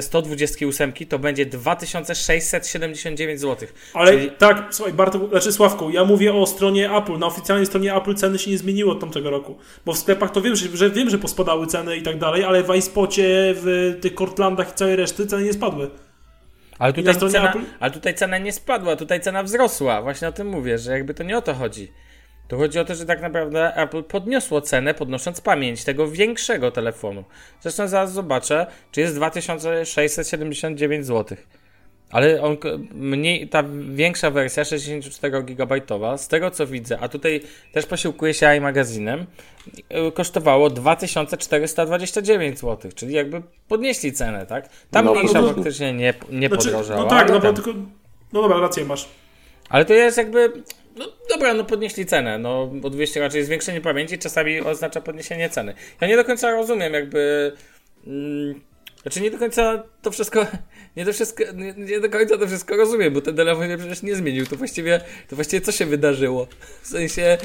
128 e, to będzie 2679 zł. Ale Czyli... tak, słuchaj, Bartek, znaczy Sławku, ja mówię o stronie Apple. Na oficjalnej stronie Apple ceny się nie zmieniły od tamtego roku. Bo w sklepach to wiem, że, że wiem, że pospadały ceny i tak dalej, ale w iSpocie, w tych Cortlandach i całej reszty ceny nie spadły. Ale tutaj, cena, ale tutaj cena nie spadła, tutaj cena wzrosła. Właśnie o tym mówię, że jakby to nie o to chodzi. To chodzi o to, że tak naprawdę Apple podniosło cenę, podnosząc pamięć tego większego telefonu. Zresztą zaraz zobaczę, czy jest 2679 zł. Ale on, mniej, ta większa wersja, 64 GB, z tego co widzę, a tutaj też posiłkuje się iMagazinem, y, kosztowało 2429 zł, czyli jakby podnieśli cenę, tak? Tam no, mniejsza no, no, faktycznie nie, nie znaczy, podrożała. No tak, no bo tylko, no dobra, rację masz. Ale to jest jakby, no dobra, no podnieśli cenę, no o 200 raczej zwiększenie pamięci czasami oznacza podniesienie ceny. Ja nie do końca rozumiem jakby... Mm, znaczy nie do końca to wszystko, [laughs] nie do, wszystko, nie, nie, do końca to wszystko rozumiem, bo ten telefon się przecież nie zmienił. To właściwie, to właściwie co się wydarzyło? W sensie,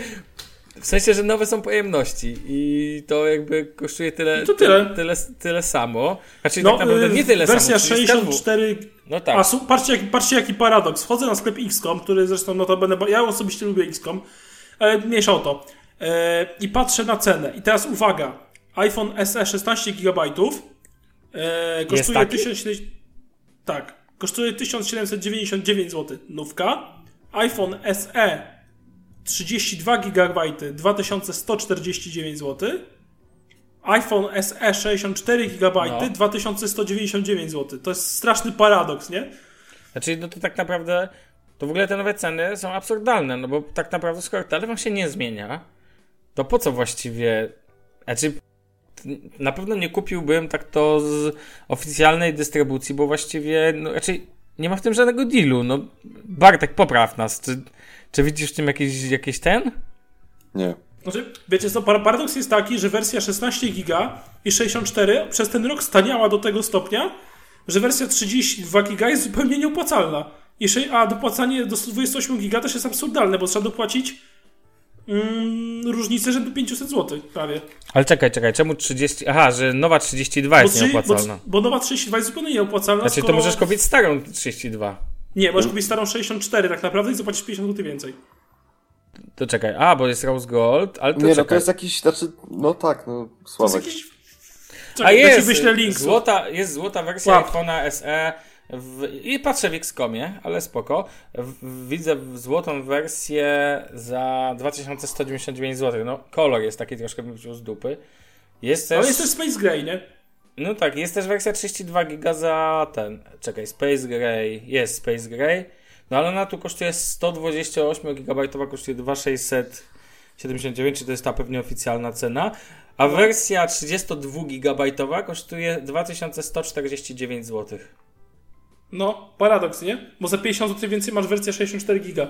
w sensie, że nowe są pojemności i to jakby kosztuje tyle, no to tyle. tyle, tyle samo. Znaczy no, tak naprawdę nie tyle wersja samo. Wersja 64. No tak. A su, patrzcie, jaki, patrzcie jaki paradoks. Wchodzę na sklep XCOM, który zresztą notabene, ja osobiście lubię XCOM, ale mniejsza o to. E, I patrzę na cenę. I teraz uwaga. iPhone SE 16 GB E, kosztuje 1000, tak, kosztuje 1799 zł nówka. iPhone SE 32 GB 2149 zł. iPhone SE 64 GB no. 2199 zł. To jest straszny paradoks, nie? Znaczy, no to tak naprawdę to w ogóle te nowe ceny są absurdalne, no bo tak naprawdę skoro telefon się nie zmienia, to po co właściwie znaczy na pewno nie kupiłbym tak to z oficjalnej dystrybucji, bo właściwie no, raczej nie ma w tym żadnego dealu. No, Bartek, popraw nas. Czy, czy widzisz w tym jakiś, jakiś ten? Nie. Znaczy, wiecie co, paradoks jest taki, że wersja 16 giga i 64 przez ten rok staniała do tego stopnia, że wersja 32 giga jest zupełnie nieopłacalna. a dopłacanie do 128 giga też jest absurdalne, bo trzeba dopłacić mm, różnicę rzędu 500 zł prawie. Ale czekaj, czekaj, czemu 30... Aha, że nowa 32 jest bo nieopłacalna. Bo, bo, nowa 32 jest zupełnie nieopłacalna, Znaczy skoro... to możesz kupić starą 32. Nie, możesz kupić starą 64 tak naprawdę i zapłacić 50 zł więcej. To czekaj, a, bo jest Rose Gold, ale to Nie, czekaj. no to jest jakiś, znaczy, no tak, no, Sławek. Jakiś... Czekaj, a jest, wyślę link. Złota, jest złota wersja iPhone'a SE w, I patrzę w Xcomie, ale spoko. W, widzę złotą wersję za 2199 zł. No, kolor jest taki troszkę bym z dupy. Jest też... Ale jest też Space Gray, nie? No tak, jest też wersja 32 giga za ten. Czekaj, Space Gray. Jest Space Gray. No ale ona tu kosztuje 128 GB, kosztuje 2679, czy to jest ta pewnie oficjalna cena. A wersja 32 GB kosztuje 2149 zł. No, paradoks, nie? Bo za 50 zł więcej masz wersję 64 giga.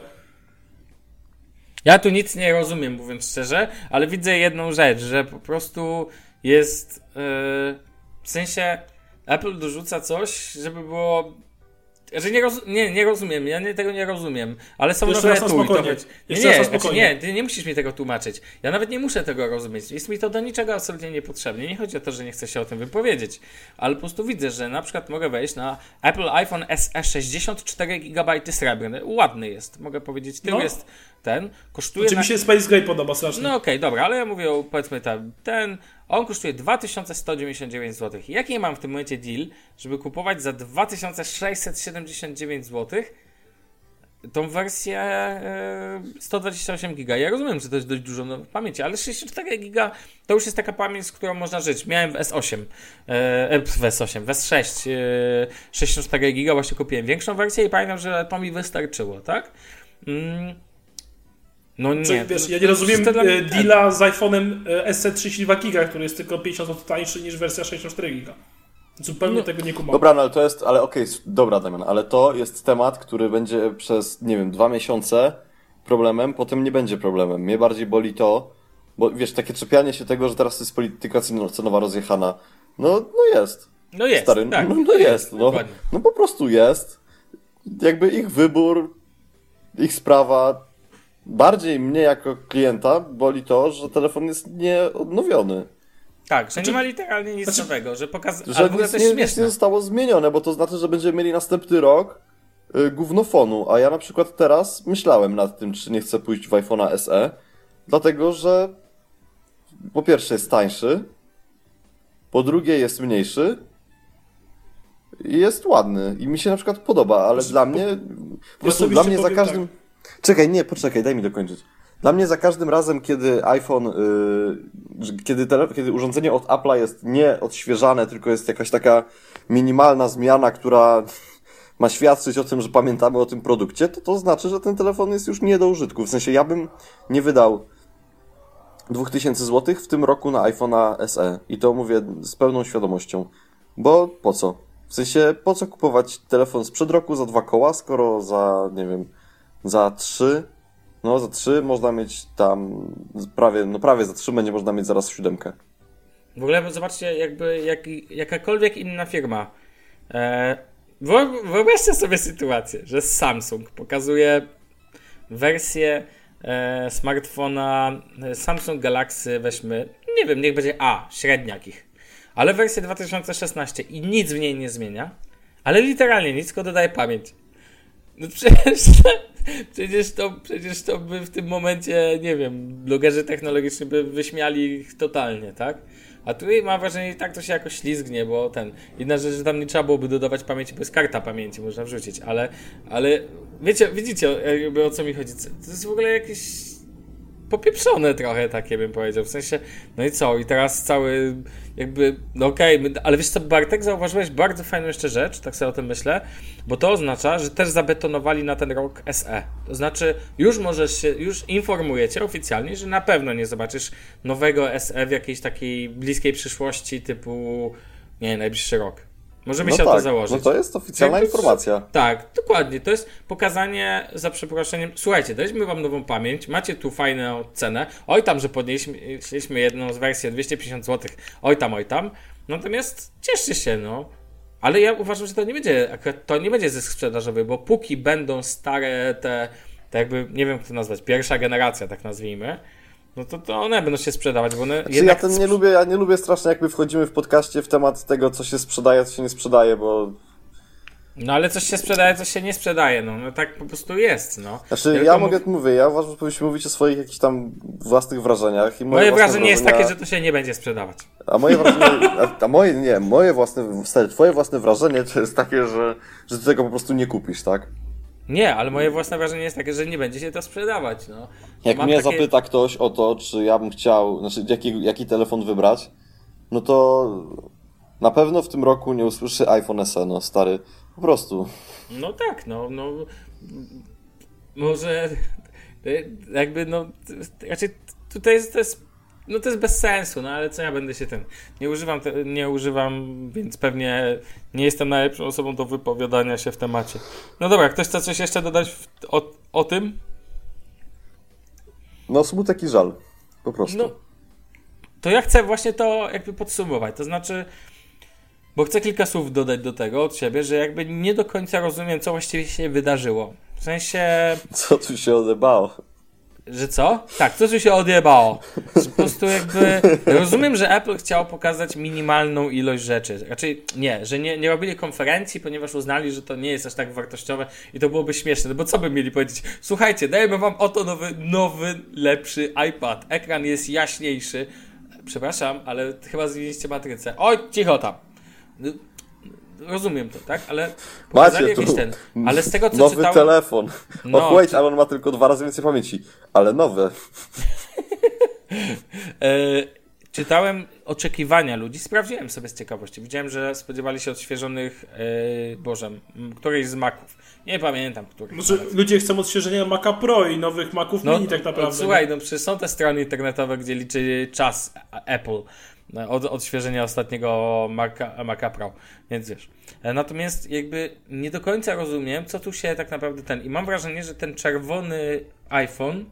Ja tu nic nie rozumiem, mówiąc szczerze, ale widzę jedną rzecz, że po prostu jest yy, w sensie Apple dorzuca coś, żeby było że nie, roz, nie, nie rozumiem, ja nie, tego nie rozumiem, ale są Jeszcze nowe etui. To nie, nie, znaczy nie, ty nie musisz mi tego tłumaczyć. Ja nawet nie muszę tego rozumieć. Jest mi to do niczego absolutnie niepotrzebne. Nie chodzi o to, że nie chcę się o tym wypowiedzieć, ale po prostu widzę, że na przykład mogę wejść na Apple iPhone SE 64 GB srebrny. Ładny jest, mogę powiedzieć. Tył no. jest ten. Kosztuje. Czy na... mi się Space Gray podoba strasznie. No okej, okay, dobra, ale ja mówię o powiedzmy ten, ten on kosztuje 2199 zł. Jaki ja mam w tym momencie deal, żeby kupować za 2679 zł tą wersję e, 128 giga. Ja rozumiem, że to jest dość dużo no, pamięci, ale 64 giga to już jest taka pamięć, z którą można żyć. Miałem w S8, e, w S8, w S6 e, 64 giga, właśnie kupiłem większą wersję i pamiętam, że to mi wystarczyło, tak? Mm. No nie. Czyli, wiesz, ja nie rozumiem to dla e, deala z iPhone'em SE 32 giga, który jest tylko 50 zł tańszy niż wersja 64 giga. Zupełnie No. tego nie kumam. Dobra, no ale to jest, ale okej, s- dobra Damian, ale to jest temat, który będzie przez, nie wiem, dwa miesiące problemem, potem nie będzie problemem. Mnie bardziej boli to, bo wiesz, takie czepianie się tego, że teraz jest polityka ceno- cenowa rozjechana. No, no jest. No jest, Stary, tak. no, no jest, no, Dokładnie. no po prostu jest. Jakby ich wybór, ich sprawa. Bardziej mnie jako klienta boli to, że telefon jest nieodnowiony. Tak, że nie ma literalnie nic znaczy- nowego, że pokaz... Że Ale nic nie, nic nie zostało zmienione, bo to znaczy, że będziemy mieli następny rok y, gównofonu, a ja na przykład teraz myślałem nad tym, czy nie chcę pójść w iPhone'a SE, dlatego, że po pierwsze jest tańszy, po drugie jest mniejszy i jest ładny i mi się na przykład podoba, ale Proszę, dla po- mnie po prostu dla mnie za każdym... Czekaj, nie, poczekaj, daj mi dokończyć. Dla mnie za każdym razem, kiedy iPhone, yy, kiedy, tele, kiedy urządzenie od Apple'a jest nie odświeżane, tylko jest jakaś taka minimalna zmiana, która [laughs] ma świadczyć o tym, że pamiętamy o tym produkcie, to to znaczy, że ten telefon jest już nie do użytku. W sensie ja bym nie wydał 2000 zł w tym roku na iPhone'a SE. I to mówię z pełną świadomością. Bo po co? W sensie, po co kupować telefon sprzed roku za dwa koła, skoro za, nie wiem, za trzy, no za trzy można mieć tam prawie, no prawie za trzy będzie można mieć zaraz siódemkę. W ogóle zobaczcie, jakby jak, jakakolwiek inna firma. E, wyob- wyobraźcie sobie sytuację, że Samsung pokazuje wersję e, smartfona e, Samsung Galaxy, weźmy, nie wiem, niech będzie A, średniakich, ale wersję 2016 i nic w niej nie zmienia, ale literalnie nic, tylko dodaje pamięć. No przecież, przecież, to, przecież to by w tym momencie, nie wiem, blogerzy technologiczni by wyśmiali ich totalnie, tak? A tu mam wrażenie, że tak to się jakoś ślizgnie, bo ten. Inna rzecz, że tam nie trzeba byłoby dodawać pamięci, bo jest karta pamięci, można wrzucić, ale, ale wiecie, widzicie jakby o co mi chodzi. To jest w ogóle jakieś popieprzone trochę takie bym powiedział, w sensie, no i co, i teraz cały jakby, no okej, my- ale wiesz co, Bartek, zauważyłeś bardzo fajną jeszcze rzecz, tak sobie o tym myślę, bo to oznacza, że też zabetonowali na ten rok SE, to znaczy już możesz się, już informujecie oficjalnie, że na pewno nie zobaczysz nowego SE w jakiejś takiej bliskiej przyszłości typu, nie najbliższy rok. Możemy No się o to tak, założyć. no to jest oficjalna informacja. Tak, dokładnie. To jest pokazanie za przeproszeniem. Słuchajcie, daliśmy wam nową pamięć, macie tu fajną cenę. Oj tam, że podnieśliśmy jedną z wersji o 250 zł. Oj tam, oj tam. Natomiast cieszcie się, no. Ale ja uważam, że to nie będzie, akurat to nie będzie zysk sprzedażowy, bo póki będą stare te, te jakby, nie wiem jak to nazwać, pierwsza generacja, tak nazwijmy, no to, to one będą się sprzedawać, bo one Znaczy, ja ten nie lubię, ja nie lubię strasznie jakby wchodzimy w podcaście w temat tego, co się sprzedaje, co się nie sprzedaje, bo No ale coś się sprzedaje, coś się nie sprzedaje, no, no tak po prostu jest, no. Znaczy, ja mów- mogę, mówię, ja uważam, że powinniśmy mówić o swoich jakichś tam własnych wrażeniach. I moje, Moje wrażenie jest wrażenia- takie, że to się nie będzie sprzedawać. A moje wrażenie, [laughs] a, a moje, nie, moje własne, stary, twoje własne wrażenie to jest takie, że, że ty tego po prostu nie kupisz, tak? Nie, ale moje własne wrażenie jest takie, że nie będzie się to sprzedawać. No. Jak Mam mnie takie- zapyta ktoś o to, czy ja bym chciał, znaczy jaki, jaki telefon wybrać, no to na pewno w tym roku nie usłyszy iPhone SE, no stary, po prostu. No tak, no, no. Może jakby, no, raczej tutaj jest, to jest, no to jest bez sensu, no ale co ja będę się ten, nie używam, te, nie używam, więc pewnie nie jestem najlepszą osobą do wypowiadania się w temacie. No dobra, ktoś chce coś jeszcze dodać w, o, o tym? No smutek i żal, po prostu. No, to ja chcę właśnie to jakby podsumować. To znaczy, bo chcę kilka słów dodać do tego od siebie, że jakby nie do końca rozumiem, co właściwie się wydarzyło. W sensie, Co tu się odebało? Że co? Tak, co tu się odjebało? Po prostu jakby rozumiem, że Apple chciało pokazać minimalną ilość rzeczy. Raczej nie, że nie, nie robili konferencji, ponieważ uznali, że to nie jest aż tak wartościowe i to byłoby śmieszne. No bo co by mieli powiedzieć? Słuchajcie, dajemy wam oto nowy, nowy, lepszy iPad. Ekran jest jaśniejszy. przepraszam, ale chyba zmieniliście matrycę. Oj, cicho tam. Rozumiem to, tak? Ale Macie jakiś ten. Ale z tego co Nowy czytałem... telefon. No, No, wait, ale on ma tylko dwa razy więcej pamięci. Ale nowe. [laughs] E, czytałem oczekiwania ludzi, sprawdziłem sobie z ciekawości. Widziałem, że spodziewali się odświeżonych, e, Boże, m, którejś z Maców. Nie pamiętam, których. Może ludzie chcą odświeżenia Maca Pro i nowych Maców Mini tak naprawdę. Słuchaj, no przecież są te strony internetowe, gdzie liczy czas Apple no, od odświeżenia ostatniego Maca, Pro, więc wiesz. E, Natomiast jakby nie do końca rozumiem, co tu się tak naprawdę ten... I mam wrażenie, że ten czerwony iPhone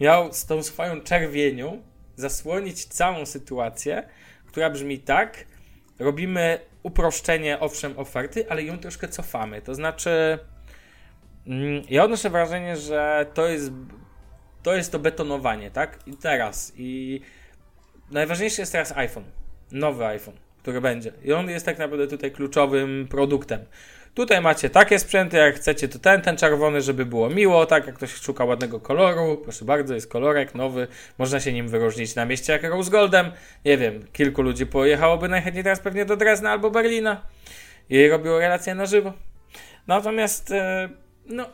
miał z tą swoją czerwienią zasłonić całą sytuację, która brzmi tak, robimy uproszczenie, owszem, oferty, ale ją troszkę cofamy. To znaczy, mm, ja odnoszę wrażenie, że to jest to jest to betonowanie, tak? I teraz. I najważniejszy jest teraz iPhone. Nowy iPhone, który będzie. I on jest tak naprawdę tutaj kluczowym produktem. Tutaj macie takie sprzęty, jak chcecie, to ten, ten czerwony, żeby było miło, tak? Jak ktoś szuka ładnego koloru, proszę bardzo, jest kolorek nowy, można się nim wyróżnić na mieście jak Rose Goldem. Nie wiem, kilku ludzi pojechałoby najchętniej teraz pewnie do Drezna albo Berlina i robiło relacje na żywo. Natomiast, e, no,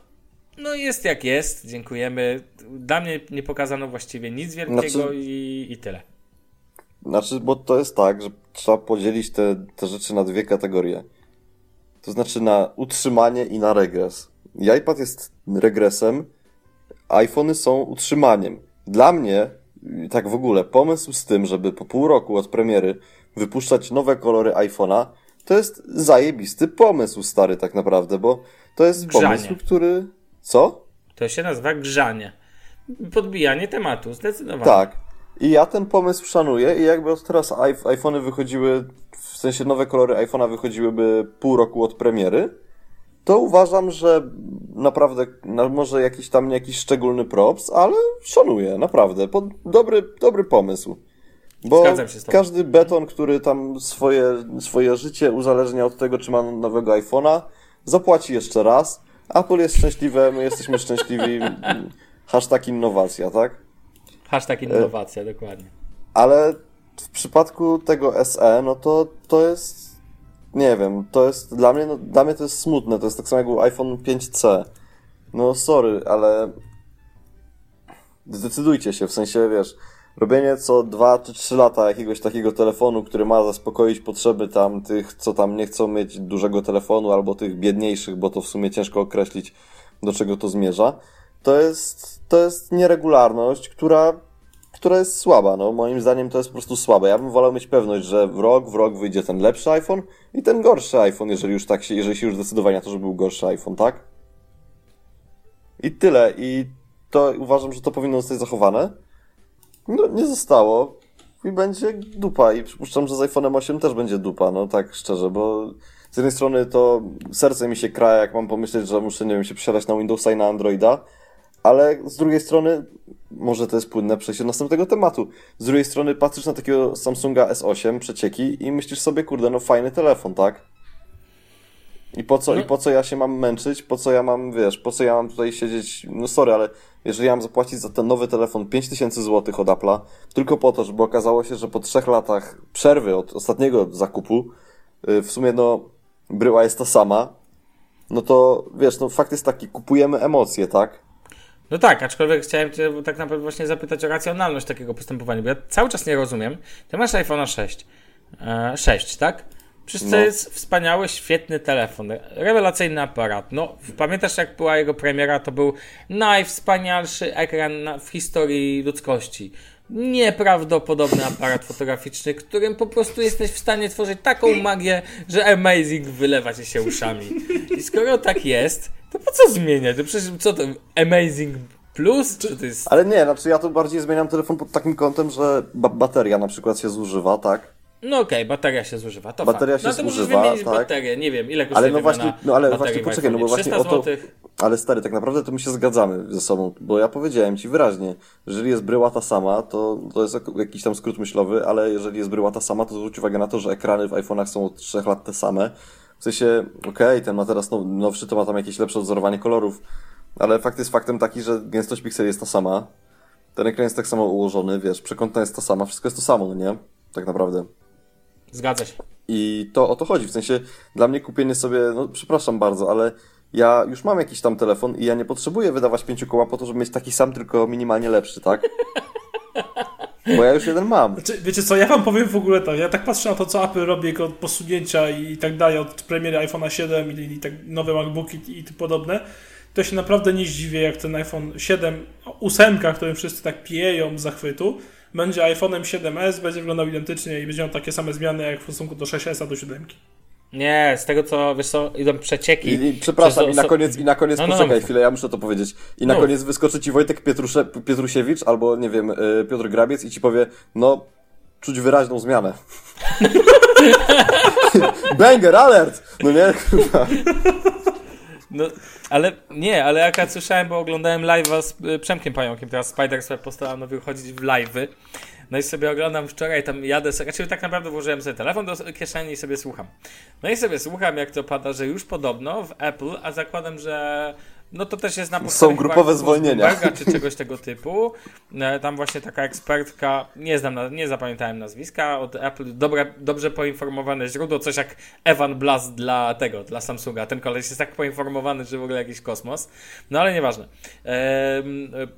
no jest jak jest, dziękujemy. Dla mnie nie pokazano właściwie nic wielkiego Znaczy- i, i tyle. Znaczy, bo to jest tak, że trzeba podzielić te, te rzeczy na dwie kategorie. To znaczy na utrzymanie i na regres. I iPad jest regresem, iPhony są utrzymaniem. Dla mnie, y, tak w ogóle, pomysł z tym, żeby po pół roku od premiery wypuszczać nowe kolory iPhone'a, to jest zajebisty pomysł, stary, tak naprawdę, bo to jest Grzanie. pomysł, który... Co? To się nazywa grzanie. Podbijanie tematu, zdecydowanie. Tak. I ja ten pomysł szanuję i jakby od teraz iP- iPhony wychodziły, w sensie nowe kolory iPhone'a wychodziłyby pół roku od premiery, to uważam, że naprawdę, no może jakiś tam nie jakiś szczególny props, ale szanuję, naprawdę. Pod, dobry, dobry pomysł. Bo każdy beton, który tam swoje, swoje życie uzależnia od tego, czy ma nowego iPhone'a, zapłaci jeszcze raz. Apple jest szczęśliwe, my jesteśmy szczęśliwi. [laughs] Hashtag innowacja, tak? Hashtag innowacja, dokładnie. Ale w przypadku tego SE, no to to jest. Nie wiem, to jest dla mnie, no, dla mnie to jest smutne. To jest tak samo jak był iPhone 5C. No sorry, ale zdecydujcie się, w sensie wiesz, robienie co 2 czy 3 lata jakiegoś takiego telefonu, który ma zaspokoić potrzeby tam tych, co tam nie chcą mieć dużego telefonu, albo tych biedniejszych, bo to w sumie ciężko określić, do czego to zmierza. To jest, to jest nieregularność, która która jest słaba. No, moim zdaniem to jest po prostu słabe. Ja bym wolał mieć pewność, że w rok w rok wyjdzie ten lepszy iPhone i ten gorszy iPhone, jeżeli już tak się, jeżeli się już zdecydowali na to, że był gorszy iPhone, tak? I tyle. I to uważam, że to powinno zostać zachowane. No, nie zostało. I będzie dupa. I przypuszczam, że z iPhone'em 8 też będzie dupa, no tak szczerze, bo z jednej strony to serce mi się kraja, jak mam pomyśleć, że muszę, nie wiem, się przesiadać na Windowsa i na Androida, ale z drugiej strony, może to jest płynne przejście do następnego tematu. Z drugiej strony patrzysz na takiego Samsunga S8 przecieki i myślisz sobie, kurde, no fajny telefon, tak? I po co, No. i po co ja się mam męczyć? Po co ja mam, wiesz, po co ja mam tutaj siedzieć? No sorry, ale jeżeli ja mam zapłacić za ten nowy telefon 5000 zł od Apple'a, tylko po to, żeby okazało się, że po trzech latach przerwy od ostatniego zakupu, y, w sumie no, bryła jest ta sama, no to wiesz, no fakt jest taki, kupujemy emocje, tak? No tak, aczkolwiek chciałem Cię tak naprawdę właśnie zapytać o racjonalność takiego postępowania, bo ja cały czas nie rozumiem. Ty masz iPhone'a 6. E, 6, tak? Przecież to No. jest wspaniały, świetny telefon. Rewelacyjny aparat. No, pamiętasz jak była jego premiera? To był najwspanialszy ekran na, w historii ludzkości. Nieprawdopodobny aparat fotograficzny, którym po prostu jesteś w stanie tworzyć taką magię, że amazing wylewa ci się uszami. I skoro tak jest, to po co zmieniać? To przecież co to? Amazing Plus? Czy to jest. Ale nie, znaczy ja to bardziej zmieniam telefon pod takim kątem, że ba bateria na przykład się zużywa, tak? No okej, bateria się zużywa. To Bateria fakt. się no to możesz zużywa, wymienić tak. baterię. Nie wiem, ile kosztuje Ale no właśnie, no ale właśnie poczekaj, no bo właśnie 300 o to. Ale stary, tak naprawdę to my się zgadzamy ze sobą, bo ja powiedziałem ci wyraźnie, jeżeli jest bryła ta sama, to, to jest jak- jakiś tam skrót myślowy, ale jeżeli jest bryła ta sama, to zwróć uwagę na to, że ekrany w iPhone'ach są od 3 lat te same. W sensie, okej, ten ma teraz now, nowszy, to ma tam jakieś lepsze odzorowanie kolorów, ale fakt jest faktem taki, że gęstość pikseli jest ta sama. ten ekran jest tak samo ułożony, wiesz, przekątna jest to sama, wszystko jest to samo, no nie? Tak naprawdę. Zgadza się. I to o to chodzi, w sensie dla mnie kupienie sobie, no przepraszam bardzo, ale ja już mam jakiś tam telefon i ja nie potrzebuję wydawać pięciu koła po to, żeby mieć taki sam, tylko minimalnie lepszy, tak? [laughs] Bo ja już jeden mam. Znaczy, wiecie co, ja wam powiem w ogóle tak, ja tak patrzę na to, co Apple robi jako posunięcia i tak dalej, od premiery iPhone'a 7 i, i tak nowe MacBooki i, i podobne, to się naprawdę nie zdziwię, jak ten iPhone 7, 8, którym wszyscy tak pieją z zachwytu, będzie iPhone'em 7s, będzie wyglądał identycznie i będzie miał takie same zmiany jak w stosunku do 6s, a do 7. Nie, z tego co, wiesz co, idą przecieki. I, i przepraszam, Przez i na koniec, i na koniec No, no, poczekaj mów. chwilę, ja muszę to powiedzieć. I na koniec wyskoczy ci Wojtek Pietrusze, Pietrusiewicz albo, nie wiem, y, Piotr Grabiec i ci powie, no, czuć wyraźną zmianę. [laughs] Banger, alert! No nie? Kurwa. No, ale nie, ale jak ja słyszałem, bo oglądałem live'a z y, Przemkiem Pająkiem, teraz Spider sobie postanowił wychodzić w live'y. No i sobie oglądam wczoraj, tam jadę, znaczy tak naprawdę włożyłem sobie telefon do kieszeni i sobie słucham. No i sobie słucham, jak to pada, że już podobno w Apple, a zakładam, że no to też jest na podstawie chyba grupowe zwolnienia. Czy [laughs] czegoś tego typu. E, Tam właśnie taka ekspertka, nie znam, na- nie zapamiętałem nazwiska, od Apple, dobre, dobrze poinformowane źródło, coś jak Evan Blass dla tego, dla Samsunga. Ten koleś jest tak poinformowany, że w ogóle jakiś kosmos. No ale nieważne.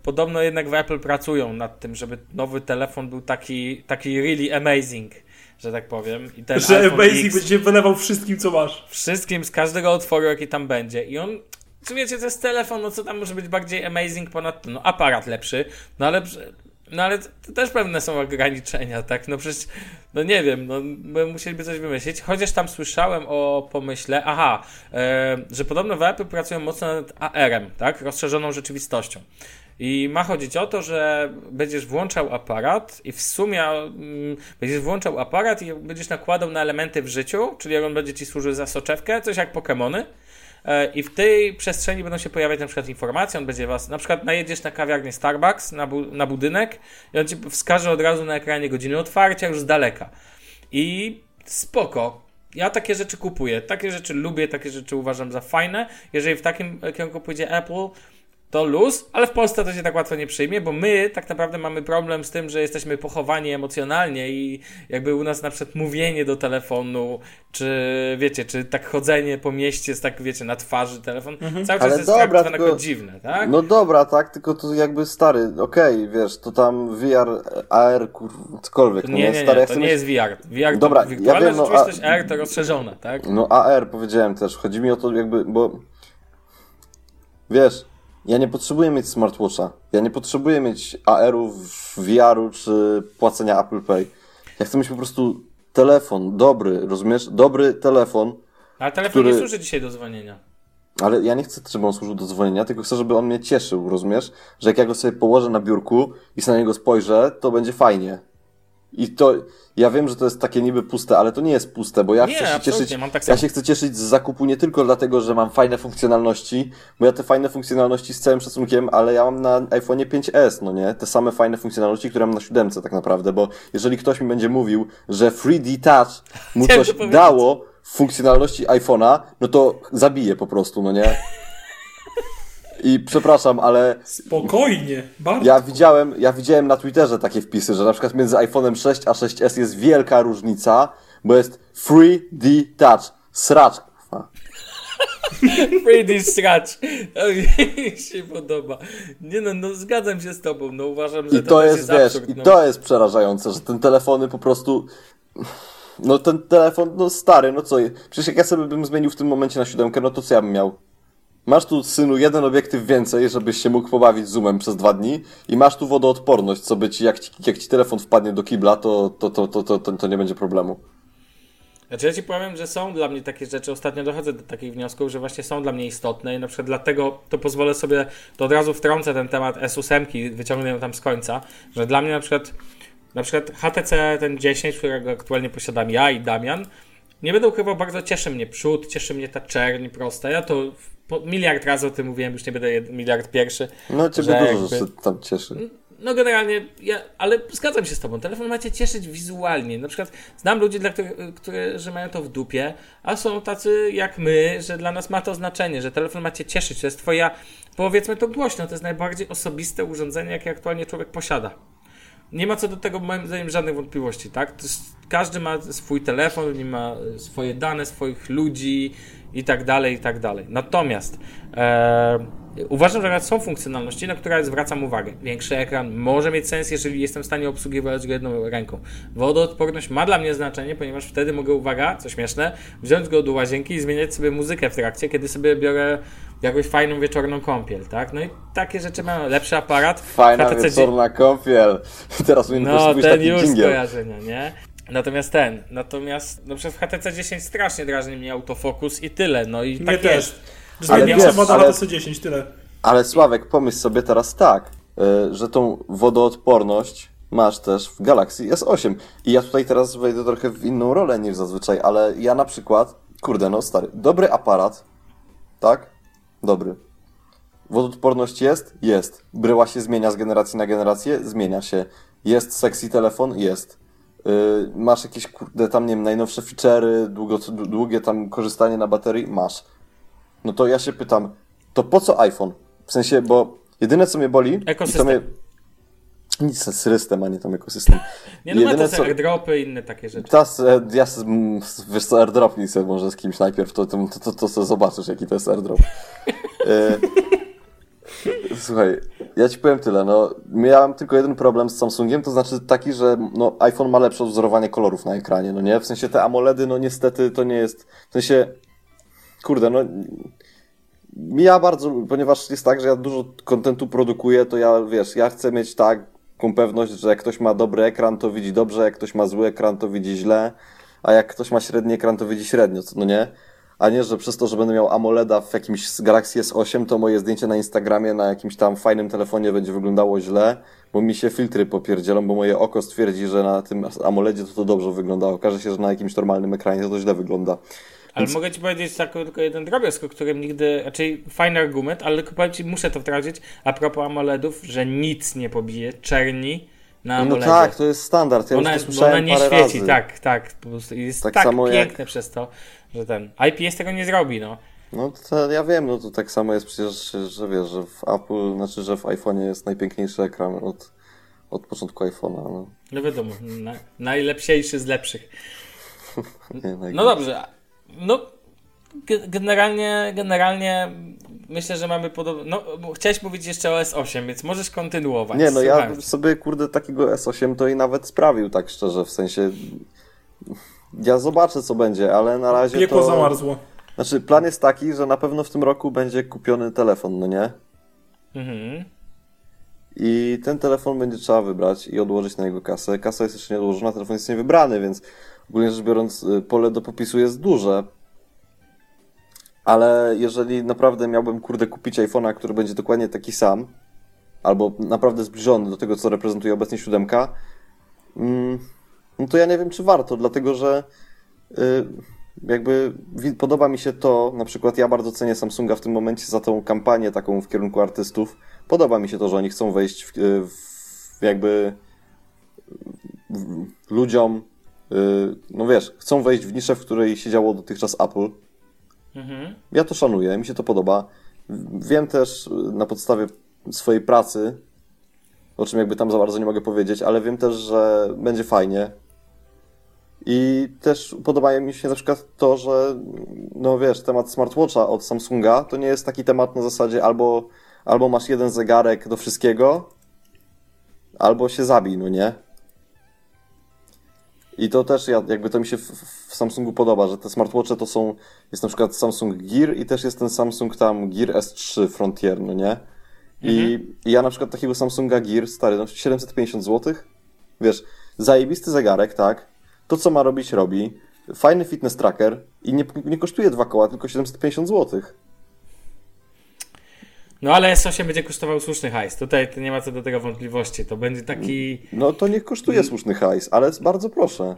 Podobno jednak w Apple pracują nad tym, żeby nowy telefon był taki, taki really amazing, że tak powiem. I ten Że Basic X- będzie wylewał wszystkim, co masz. wszystkim z każdego otworu, jaki tam będzie. I on, czy wiecie, to jest telefon, no co tam może być bardziej amazing ponad to? No aparat lepszy, no ale, no ale też pewne są ograniczenia, tak? No przecież, no nie wiem, no musieliby coś wymyślić. Chociaż tam słyszałem o pomyśle, aha, e, że podobno w Apple pracują mocno nad AR-em, tak? Rozszerzoną rzeczywistością. I ma chodzić o to, że będziesz włączał aparat i w sumie mm, będziesz włączał aparat i będziesz nakładał na elementy w życiu, czyli on będzie ci służył za soczewkę, coś jak Pokémony. E, I w tej przestrzeni będą się pojawiać na przykład informacje, on będzie was, na przykład najedziesz na kawiarnię Starbucks, na, bu- na budynek i on ci wskaże od razu na ekranie godziny otwarcia już z daleka. I spoko. Ja takie rzeczy kupuję, takie rzeczy lubię, takie rzeczy uważam za fajne. Jeżeli w takim kierunku pójdzie Apple, to luz, ale w Polsce to się tak łatwo nie przyjmie, bo my tak naprawdę mamy problem z tym, że jesteśmy pochowani emocjonalnie i jakby u nas na przykład mówienie do telefonu, czy wiecie, czy tak chodzenie po mieście jest tak, wiecie, na twarzy telefon, cały czas Ale jest dobra, traktowane tylko- jako dziwne, tak? No dobra, tak, tylko to jakby stary, okej, wiesz, to tam VR, AR, kur... cokolwiek, no nie, nie, stary, nie, ja to nie jest VR. VR Dobra, to ja wirtualna wiem, no, rzeczywistość, a- AR to rozszerzone, tak? No AR powiedziałem też. Chodzi mi o to jakby, bo wiesz, ja nie potrzebuję mieć smartwatcha. Ja nie potrzebuję mieć AR-u, VR-u czy płacenia Apple Pay. Ja chcę mieć po prostu telefon, dobry, rozumiesz? Dobry telefon, Ale telefon który- nie służy dzisiaj do dzwonienia. ale ja nie chcę, żeby on służył do dzwonienia, tylko chcę, żeby on mnie cieszył, rozumiesz? Że jak ja go sobie położę na biurku i sobie na niego spojrzę, to będzie fajnie. I to, ja wiem, że to jest takie niby puste, ale to nie jest puste, bo ja Nie, chcę się cieszyć, tak ja się chcę cieszyć z zakupu nie tylko dlatego, że mam fajne funkcjonalności, bo ja te fajne funkcjonalności z całym szacunkiem, ale ja mam na iPhone'ie 5S, no nie? Te same fajne funkcjonalności, które mam na 7 tak naprawdę, bo jeżeli ktoś mi będzie mówił, że 3D Touch mu [laughs] coś dało w funkcjonalności iPhone'a, no to zabiję po prostu, no nie? I przepraszam, ale Spokojnie, bardzo. ja widziałem, ja widziałem na Twitterze takie wpisy, że na przykład między iPhone'em 6 a 6S jest wielka różnica, bo jest 3D Touch. Sracz, kurwa. [laughs] 3D Scratch. Mi [laughs] się podoba. Nie no, no zgadzam się z tobą. No uważam, że I to, to też jest, wiesz, absurd, i no. to jest przerażające, że ten telefony po prostu... No ten telefon, no stary, no co, przecież jak ja sobie bym zmienił w tym momencie na siódemkę, no to co ja bym miał? Masz tu, synu, jeden obiektyw więcej, żebyś się mógł pobawić zoomem przez dwa dni i masz tu wodoodporność, co by ci, jak ci, jak ci telefon wpadnie do kibla, to, to, to, to, to, to, to nie będzie problemu. Znaczy ja ci powiem, że są dla mnie takie rzeczy, ostatnio dochodzę do takich wniosków, że właśnie są dla mnie istotne i na przykład dlatego to pozwolę sobie, to od razu wtrącę ten temat S8, wyciągnę ją tam z końca, że dla mnie na przykład na przykład HTC ten 10, którego aktualnie posiadam ja i Damian, nie będę ukrywał, bardzo cieszy mnie przód, cieszy mnie ta czerń prosta. Ja to po miliard razy o tym mówiłem, już nie będę jed, miliard pierwszy. No ciebie Że dużo jakby- rzeczy tam cieszy. no generalnie, ja, ale zgadzam się z tobą. Telefon macie cieszyć wizualnie. Na przykład znam ludzi, dla których, którzy mają to w dupie, a są tacy jak my, że dla nas ma to znaczenie, że telefon macie cieszyć. To jest twoja, powiedzmy to głośno, to jest najbardziej osobiste urządzenie, jakie aktualnie człowiek posiada. Nie ma co do tego moim zdaniem żadnych wątpliwości, tak? Jest, każdy ma swój telefon, nie ma swoje dane, swoich ludzi i tak dalej, i tak dalej. Natomiast e, Uważam, że są funkcjonalności, na które zwracam uwagę. Większy ekran może mieć sens, jeżeli jestem w stanie obsługiwać go jedną ręką. Wodoodporność ma dla mnie znaczenie, ponieważ wtedy mogę, uwaga, co śmieszne, wziąć go do łazienki i zmieniać sobie muzykę w trakcie, kiedy sobie biorę jakąś fajną wieczorną kąpiel, tak? No i takie rzeczy mają lepszy aparat. Fajna HTC wieczorna kąpiel. [laughs] Teraz mi No, ten już skojarzenia, nie? Natomiast ten, natomiast no przez HTC 10 strasznie drażni mnie autofokus i tyle, no i tak też. jest. Zmieniam woda ale, na TC10, tyle. Ale Sławek, pomyśl sobie teraz tak, y, że tą wodoodporność masz też w Galaxy S8. I ja tutaj teraz wejdę trochę w inną rolę niż zazwyczaj, ale ja na przykład, kurde no stary, dobry aparat, tak? Dobry. Wodoodporność jest? Jest. Bryła się zmienia z generacji na generację? Zmienia się. Jest sexy telefon? Jest. Yy, masz jakieś, kurde, tam, nie wiem, najnowsze feature'y, długo, długie tam korzystanie na baterii? Masz no to ja się pytam, to po co iPhone? W sensie, bo jedyne co mnie boli... Ekosystem. Mnie... Nic z system, a nie tam ekosystem. [laughs] Nie, no Jedyne, to co... airdropy i inne takie rzeczy. Ta, ja, wiesz co, airdropnij sobie może z kimś najpierw, to, to, to, to, to zobaczysz, jaki to jest airdrop. [laughs] Słuchaj, ja ci powiem tyle, no, miałem tylko jeden problem z Samsungiem, to znaczy taki, że no, iPhone ma lepsze wzorowanie kolorów na ekranie, no nie? W sensie te AMOLEDy, no niestety to nie jest, w sensie kurde, no ja bardzo, ponieważ jest tak, że ja dużo kontentu produkuję, to ja, wiesz, ja chcę mieć taką pewność, że jak ktoś ma dobry ekran, to widzi dobrze, jak ktoś ma zły ekran, to widzi źle, a jak ktoś ma średni ekran, to widzi średnio, no nie? A nie, że przez to, że będę miał AMOLEDa w jakimś Galaxy S8, to moje zdjęcie na Instagramie na jakimś tam fajnym telefonie będzie wyglądało źle, bo mi się filtry popierdzielą, bo moje oko stwierdzi, że na tym AMOLEDzie to to dobrze wygląda. Okaże się, że na jakimś normalnym ekranie to, to źle wygląda. Ale Więc... mogę ci powiedzieć tak, tylko jeden drobiazg, o którym nigdy, raczej fajny argument, ale tylko powiem ci, muszę to wtrącić, a propos AMOLEDów, że nic nie pobije czerni na no AMOLEDzie. No tak, to jest standard, ja ona, już to ona nie świeci, razy. tak, tak, po prostu jest tak, tak piękne jak... przez to, że ten IPS tego nie zrobi, no. No to ja wiem, no to tak samo jest przecież, że wiesz, że w Apple, znaczy, że w iPhone'ie jest najpiękniejszy ekran od, od początku iPhone'a. No. no wiadomo, na, najlepsiejszy z lepszych. [laughs] nie, no dobrze, no generalnie, generalnie myślę, że mamy podobne. No, chciałeś powiedzieć jeszcze o S8, więc możesz kontynuować. Nie, no ja sobie, kurde, takiego S8 to i nawet sprawił, tak szczerze, w sensie. Ja zobaczę, co będzie, ale na razie. Piekło to... zamarzło. Znaczy, plan jest taki, że na pewno w tym roku będzie kupiony telefon, no nie? Mhm. I ten telefon będzie trzeba wybrać i odłożyć na jego kasę. Kasa jest jeszcze nie odłożona, telefon jest niewybrany, więc ogólnie rzecz biorąc, y, pole do popisu jest duże ale jeżeli naprawdę miałbym, kurde, kupić iPhone'a, który będzie dokładnie taki sam, albo naprawdę zbliżony do tego, co reprezentuje obecnie siódemka, mm, no to ja nie wiem, czy warto, dlatego że y, jakby podoba mi się to, na przykład ja bardzo cenię Samsunga w tym momencie za tą kampanię taką w kierunku artystów. Podoba mi się to, że oni chcą wejść w, y, w jakby w, ludziom, y, no wiesz, chcą wejść w niszę, w której siedziało dotychczas Apple Mhm. Ja to szanuję, mi się to podoba. Wiem też na podstawie swojej pracy, o czym jakby tam za bardzo nie mogę powiedzieć, ale wiem też, że będzie fajnie. I też podoba mi się na przykład to, że no wiesz, temat smartwatcha od Samsunga to nie jest taki temat na zasadzie albo, albo masz jeden zegarek do wszystkiego, albo się zabij, no nie? I to też ja, jakby to mi się w, w, Samsungu podoba, że te smartwatche to są, jest na przykład Samsung Gear i też jest ten Samsung tam Gear S3 Frontier, no nie? I, mhm. i ja na przykład takiego Samsunga Gear, stary, no 750 zł, wiesz, zajebisty zegarek, tak? To, co ma robić, robi. Fajny fitness tracker i nie, nie kosztuje dwa koła, tylko 750 złotych. No ale S8 będzie kosztował słuszny hajs. Tutaj nie ma co do tego wątpliwości. To będzie taki. No to niech kosztuje słuszny hajs, ale bardzo proszę.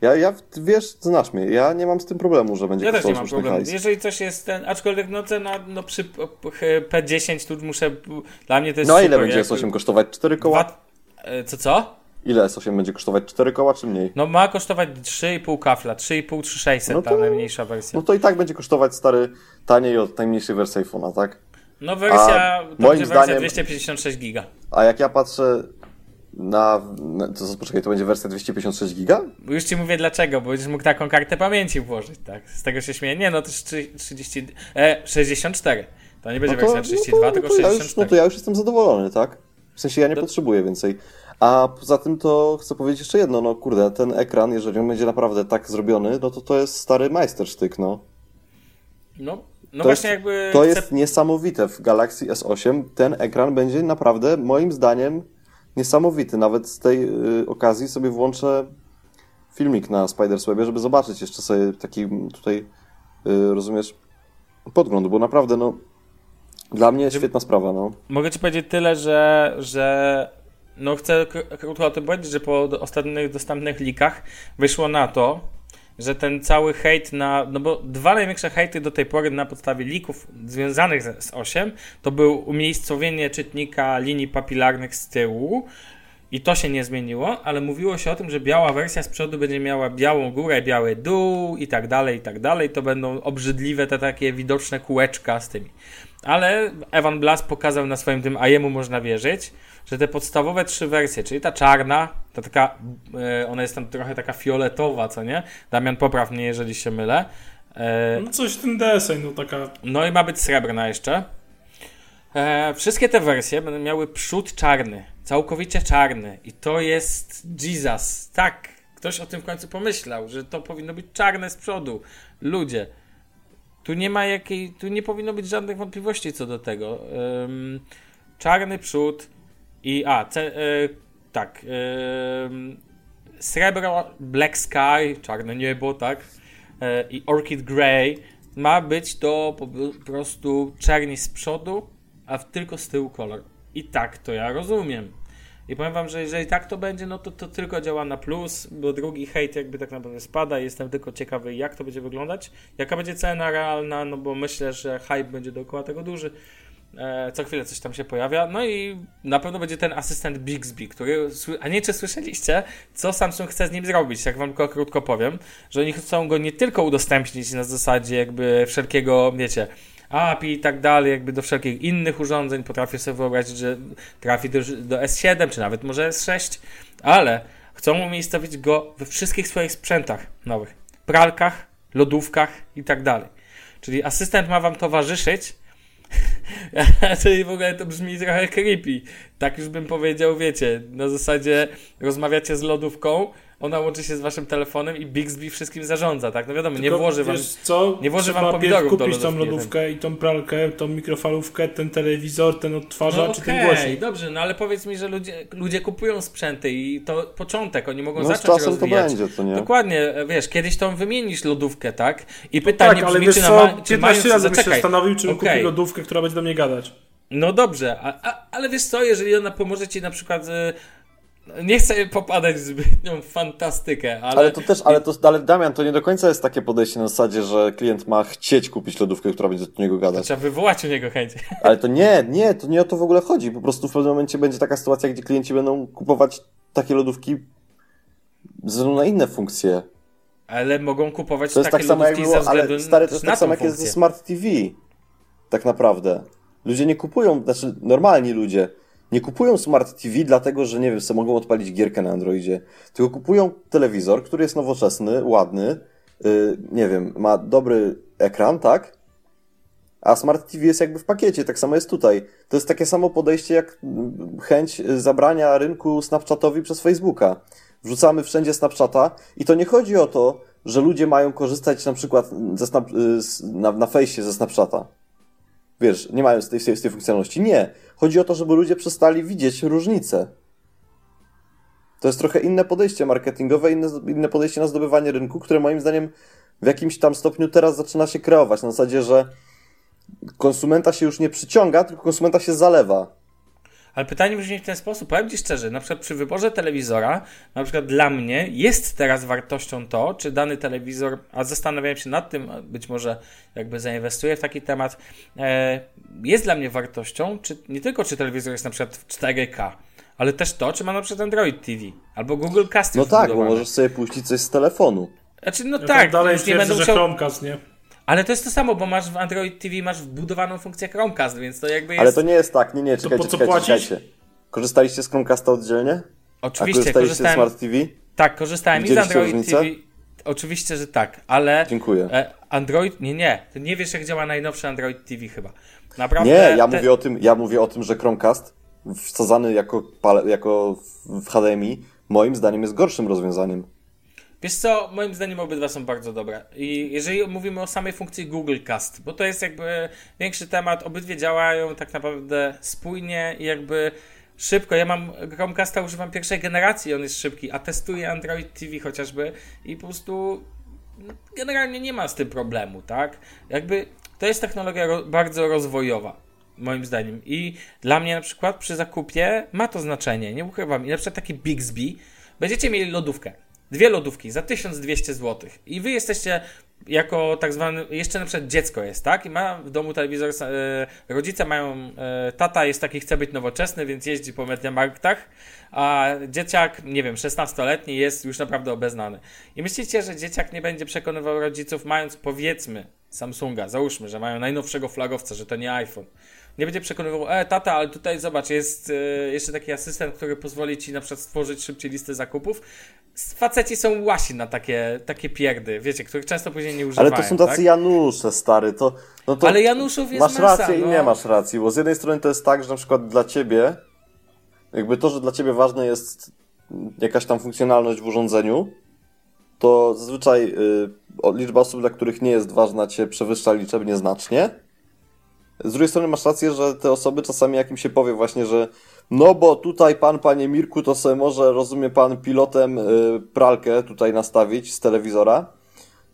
Ja, ja, wiesz, znasz mnie, ja nie mam z tym problemu, że będzie Ja też nie mam problemu. hajs. Jeżeli coś jest ten, aczkolwiek no cena, no przy P10 tu muszę, dla mnie to jest No a ile super, będzie jakby- S8 kosztować? 4 koła? Dwa, e, co co? Ile S8 będzie kosztować? 4 koła czy mniej? No ma kosztować 3,5 kafla, 3,5 3600 No ta najmniejsza wersja. No to i tak będzie kosztować stary taniej od najmniejszej wersji iPhone'a, tak? No wersja, to moim będzie wersja zdaniem- 256 giga. A jak ja patrzę na... na to, poczekaj, to będzie wersja 256 giga? Już ci mówię dlaczego, bo będziesz mógł taką kartę pamięci włożyć, tak? Z tego się śmieję. Nie, no to jest 30, e, 64. To nie będzie No to, wersja 32, no to, tylko no ja 64. już, No to ja już jestem zadowolony, tak? W sensie ja nie To- potrzebuję więcej. A poza tym to chcę powiedzieć jeszcze jedno, no kurde, ten ekran, jeżeli on będzie naprawdę tak zrobiony, no to to jest stary majstersztyk, no. No, no To właśnie jest, jakby... To jest niesamowite. W Galaxy S8 ten ekran będzie naprawdę, moim zdaniem, niesamowity. Nawet z tej y, okazji sobie włączę filmik na Spiderswebie, żeby zobaczyć jeszcze sobie taki tutaj, y, rozumiesz, podgląd, bo naprawdę, no, dla mnie świetna sprawa, no. Mogę ci powiedzieć tyle, że, że no chcę krótko o tym powiedzieć, że po ostatnich dostępnych likach wyszło na to, że ten cały hejt na, no bo dwa największe hejty do tej pory na podstawie lików związanych z, z 8 to był umiejscowienie czytnika linii papilarnych z tyłu i to się nie zmieniło, ale mówiło się o tym, że biała wersja z przodu będzie miała białą górę, biały dół i tak dalej, i tak dalej. To będą obrzydliwe te takie widoczne kółeczka z tymi. Ale Evan Blass pokazał na swoim tym, a jemu można wierzyć, że te podstawowe trzy wersje, czyli ta czarna, ta taka, e, ona jest tam trochę taka fioletowa, co nie? Damian, popraw mnie, jeżeli się mylę. E, No coś w tym deseń, no taka... no i ma być srebrna jeszcze. E, wszystkie te wersje będą miały przód czarny, całkowicie czarny. I to jest Jesus. Tak, ktoś o tym w końcu pomyślał, że to powinno być czarne z przodu. Ludzie, tu nie ma jakiej, tu nie powinno być żadnych wątpliwości co do tego. Ym, czarny przód i a, ce, e, tak, ym, srebro, black sky, czarne niebo, tak, e, i orchid grey ma być to po prostu czerni z przodu, a tylko z tyłu kolor. I tak to ja rozumiem. I powiem wam, że jeżeli tak to będzie, no to to tylko działa na plus, bo drugi hejt jakby tak naprawdę spada. Jestem tylko ciekawy, jak to będzie wyglądać. Jaka będzie cena realna, no bo myślę, że hype będzie dookoła tego duży. E, co chwilę coś tam się pojawia. No i na pewno będzie ten asystent Bixby, który. A nie czy słyszeliście, co Samsung chce z nim zrobić? Jak wam tylko krótko powiem, że oni chcą go nie tylko udostępnić na zasadzie jakby wszelkiego, wiecie. API i tak dalej, jakby do wszelkich innych urządzeń. Potrafię sobie wyobrazić, że trafi do, do S7, czy nawet może S6, ale chcą umiejscowić go we wszystkich swoich sprzętach nowych. Pralkach, lodówkach i tak dalej. Czyli asystent ma wam towarzyszyć, [laughs] Czyli w ogóle to brzmi trochę creepy. Tak już bym powiedział, wiecie, na zasadzie rozmawiacie z lodówką, ona łączy się z waszym telefonem i Bixby wszystkim zarządza, tak? No wiadomo, nie Tylko włoży wam... co? nie włoży Trzeba wam pomidorów do kupić tą lodówki, lodówkę i tą pralkę, tą mikrofalówkę, ten telewizor, ten odtwarzacz No czy ten głośnik. dobrze, no ale powiedz mi, że ludzie, ludzie kupują sprzęty i to początek, oni mogą No z zacząć czasem to rozwijać. będzie, to nie? Dokładnie, wiesz, kiedyś tą wymienisz lodówkę, tak? I pytanie tak, ale brzmi, wiesz czy, co, na ma, czy 15 mając... razy bym się zaczekaj. zastanowił, czy bym Okej. kupił lodówkę, która będzie do mnie gadać. No dobrze, a, a, ale wiesz co, jeżeli ona pomoże ci na przykład. Nie chcę popadać w zbytnią fantastykę, ale. Ale to też, ale to, ale Damian, to nie do końca jest takie podejście na zasadzie, że klient ma chcieć kupić lodówkę, która będzie do niego gadać. Trzeba wywołać u niego chęć. [laughs] Ale to nie, nie, to nie o to w ogóle chodzi. Po prostu w pewnym momencie będzie taka sytuacja, gdzie klienci będą kupować takie lodówki ze względu na inne funkcje. Ale mogą kupować To jest takie tak samo jak lodówki było, ale stary, to jest na tak samo jak jest ze. Smart TV. Tak naprawdę. Ludzie nie kupują, znaczy normalni ludzie nie kupują Smart TV dlatego, że nie wiem, sobie mogą odpalić gierkę na Androidzie. Tylko kupują telewizor, który jest nowoczesny, ładny, yy, nie wiem, ma dobry ekran, tak? A Smart TV jest jakby w pakiecie, tak samo jest tutaj. To jest takie samo podejście jak mm, chęć zabrania rynku Snapchatowi przez Facebooka. Wrzucamy wszędzie Snapchata i to nie chodzi o to, że ludzie mają korzystać na przykład ze snap, y, na, na fejsie ze Snapchata. Wiesz, nie mają z tej, z tej funkcjonalności. Nie. Chodzi o to, żeby ludzie przestali widzieć różnice. To jest trochę inne podejście marketingowe, inne, inne podejście na zdobywanie rynku, które moim zdaniem w jakimś tam stopniu teraz zaczyna się kreować. Na zasadzie, że konsumenta się już nie przyciąga, tylko konsumenta się zalewa. Ale pytanie brzmi w ten sposób, powiem Ci szczerze, na przykład przy wyborze telewizora, na przykład dla mnie jest teraz wartością to, czy dany telewizor, a zastanawiałem się nad tym, być może jakby zainwestuję w taki temat, e, jest dla mnie wartością, czy nie tylko czy telewizor jest na przykład w 4K, ale też to, czy ma na przykład Android TV albo Google Cast. No tak, bo możesz sobie puścić coś z telefonu. Znaczy, no Ja tak, dalej już nie będę że musiał... Chromecast, nie? Ale to jest to samo, bo masz w Android TV masz wbudowaną funkcję Chromecast, więc to jakby jest... Ale to nie jest tak, nie, nie, czekajcie, po co czekajcie, płacić? czekajcie. Korzystaliście z Chromecasta oddzielnie? A Oczywiście, korzystaliście z. Smart TV? Tak, korzystałem i z Android różnicę? TV. Oczywiście, że tak, ale Dziękuję. e, Android, nie, nie, ty nie wiesz jak działa najnowszy Android TV chyba. Naprawdę. Nie, ja te- mówię o tym, ja mówię o tym, że Chromecast wsadzany jako, jako w HDMI moim zdaniem jest gorszym rozwiązaniem. Wiesz co, moim zdaniem obydwa są bardzo dobre. I jeżeli mówimy o samej funkcji Google Cast, bo to jest jakby większy temat, obydwie działają tak naprawdę spójnie i jakby szybko. Ja mam Chromecasta, używam pierwszej generacji, on jest szybki, a testuję Android TV chociażby i po prostu generalnie nie ma z tym problemu, tak? Jakby to jest technologia ro- bardzo rozwojowa, moim zdaniem. I dla mnie na przykład przy zakupie ma to znaczenie, nie ukrywam. I na przykład taki Bixby, będziecie mieli lodówkę. Dwie lodówki za 1200 zł. I wy jesteście jako tak zwany, jeszcze na przykład dziecko jest, tak? I ma w domu telewizor, e, rodzice mają, e, tata jest taki, chce być nowoczesny, więc jeździ po Mediamarktach, a dzieciak, nie wiem, 16-letni jest już naprawdę obeznany. I myślicie, że dzieciak nie będzie przekonywał rodziców, mając powiedzmy Samsunga, załóżmy, że mają najnowszego flagowca, że to nie iPhone. Nie będzie przekonywał, e, tata, ale tutaj zobacz, jest e, jeszcze taki asystent, który pozwoli ci na przykład stworzyć szybciej listę zakupów. Faceci są łasi na takie, takie pierdy, wiecie, których często później nie używają. Ale to są tacy tak? Janusze, stary, to... No to Ale Januszów jest Masz masa, rację no. i nie masz racji, bo z jednej strony to jest tak, że na przykład dla ciebie, jakby to, że dla ciebie ważne jest jakaś tam funkcjonalność w urządzeniu, to zazwyczaj y, liczba osób, dla których nie jest ważna, cię przewyższa liczebnie znacznie. Z drugiej strony masz rację, że te osoby czasami jak im się powie właśnie, że no bo tutaj pan, panie Mirku, to sobie może, rozumie pan, pilotem y, pralkę tutaj nastawić z telewizora,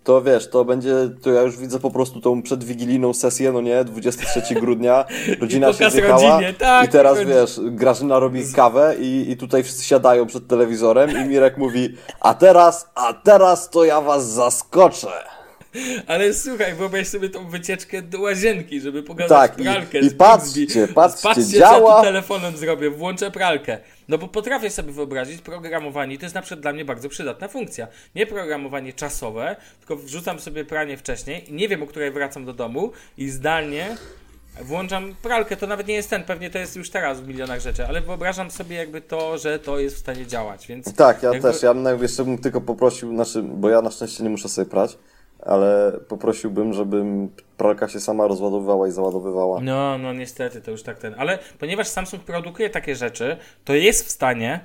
to wiesz, to będzie, to ja już widzę po prostu tą przedwigilijną sesję, no nie, 23 grudnia, [laughs] rodzina się zjechała rodzinie, tak, i teraz i wiesz, Grażyna robi kawę i, i tutaj wszyscy siadają przed telewizorem i Mirek mówi, a teraz, a teraz to ja was zaskoczę. Ale słuchaj, wyobraź sobie tą wycieczkę do łazienki, żeby pokazać Tak, i- pralkę. i z patrzcie, patrzcie, patrzcie co działa. ja tu telefonem zrobię, włączę pralkę. No bo potrafię sobie wyobrazić programowanie, to jest na przykład dla mnie bardzo przydatna funkcja. Nie programowanie czasowe, tylko wrzucam sobie pranie wcześniej i nie wiem, o której wracam do domu i zdalnie włączam pralkę. To nawet nie jest ten, pewnie to jest już teraz w milionach rzeczy, ale wyobrażam sobie jakby to, że to jest w stanie działać, więc... Tak, ja jakby- też, ja bym jeszcze bym tylko poprosił, znaczy, bo ja na szczęście nie muszę sobie prać, ale poprosiłbym, żebym pralka się sama rozładowywała i załadowywała. No, no niestety, to już tak ten. Ale ponieważ Samsung produkuje takie rzeczy, to jest w stanie.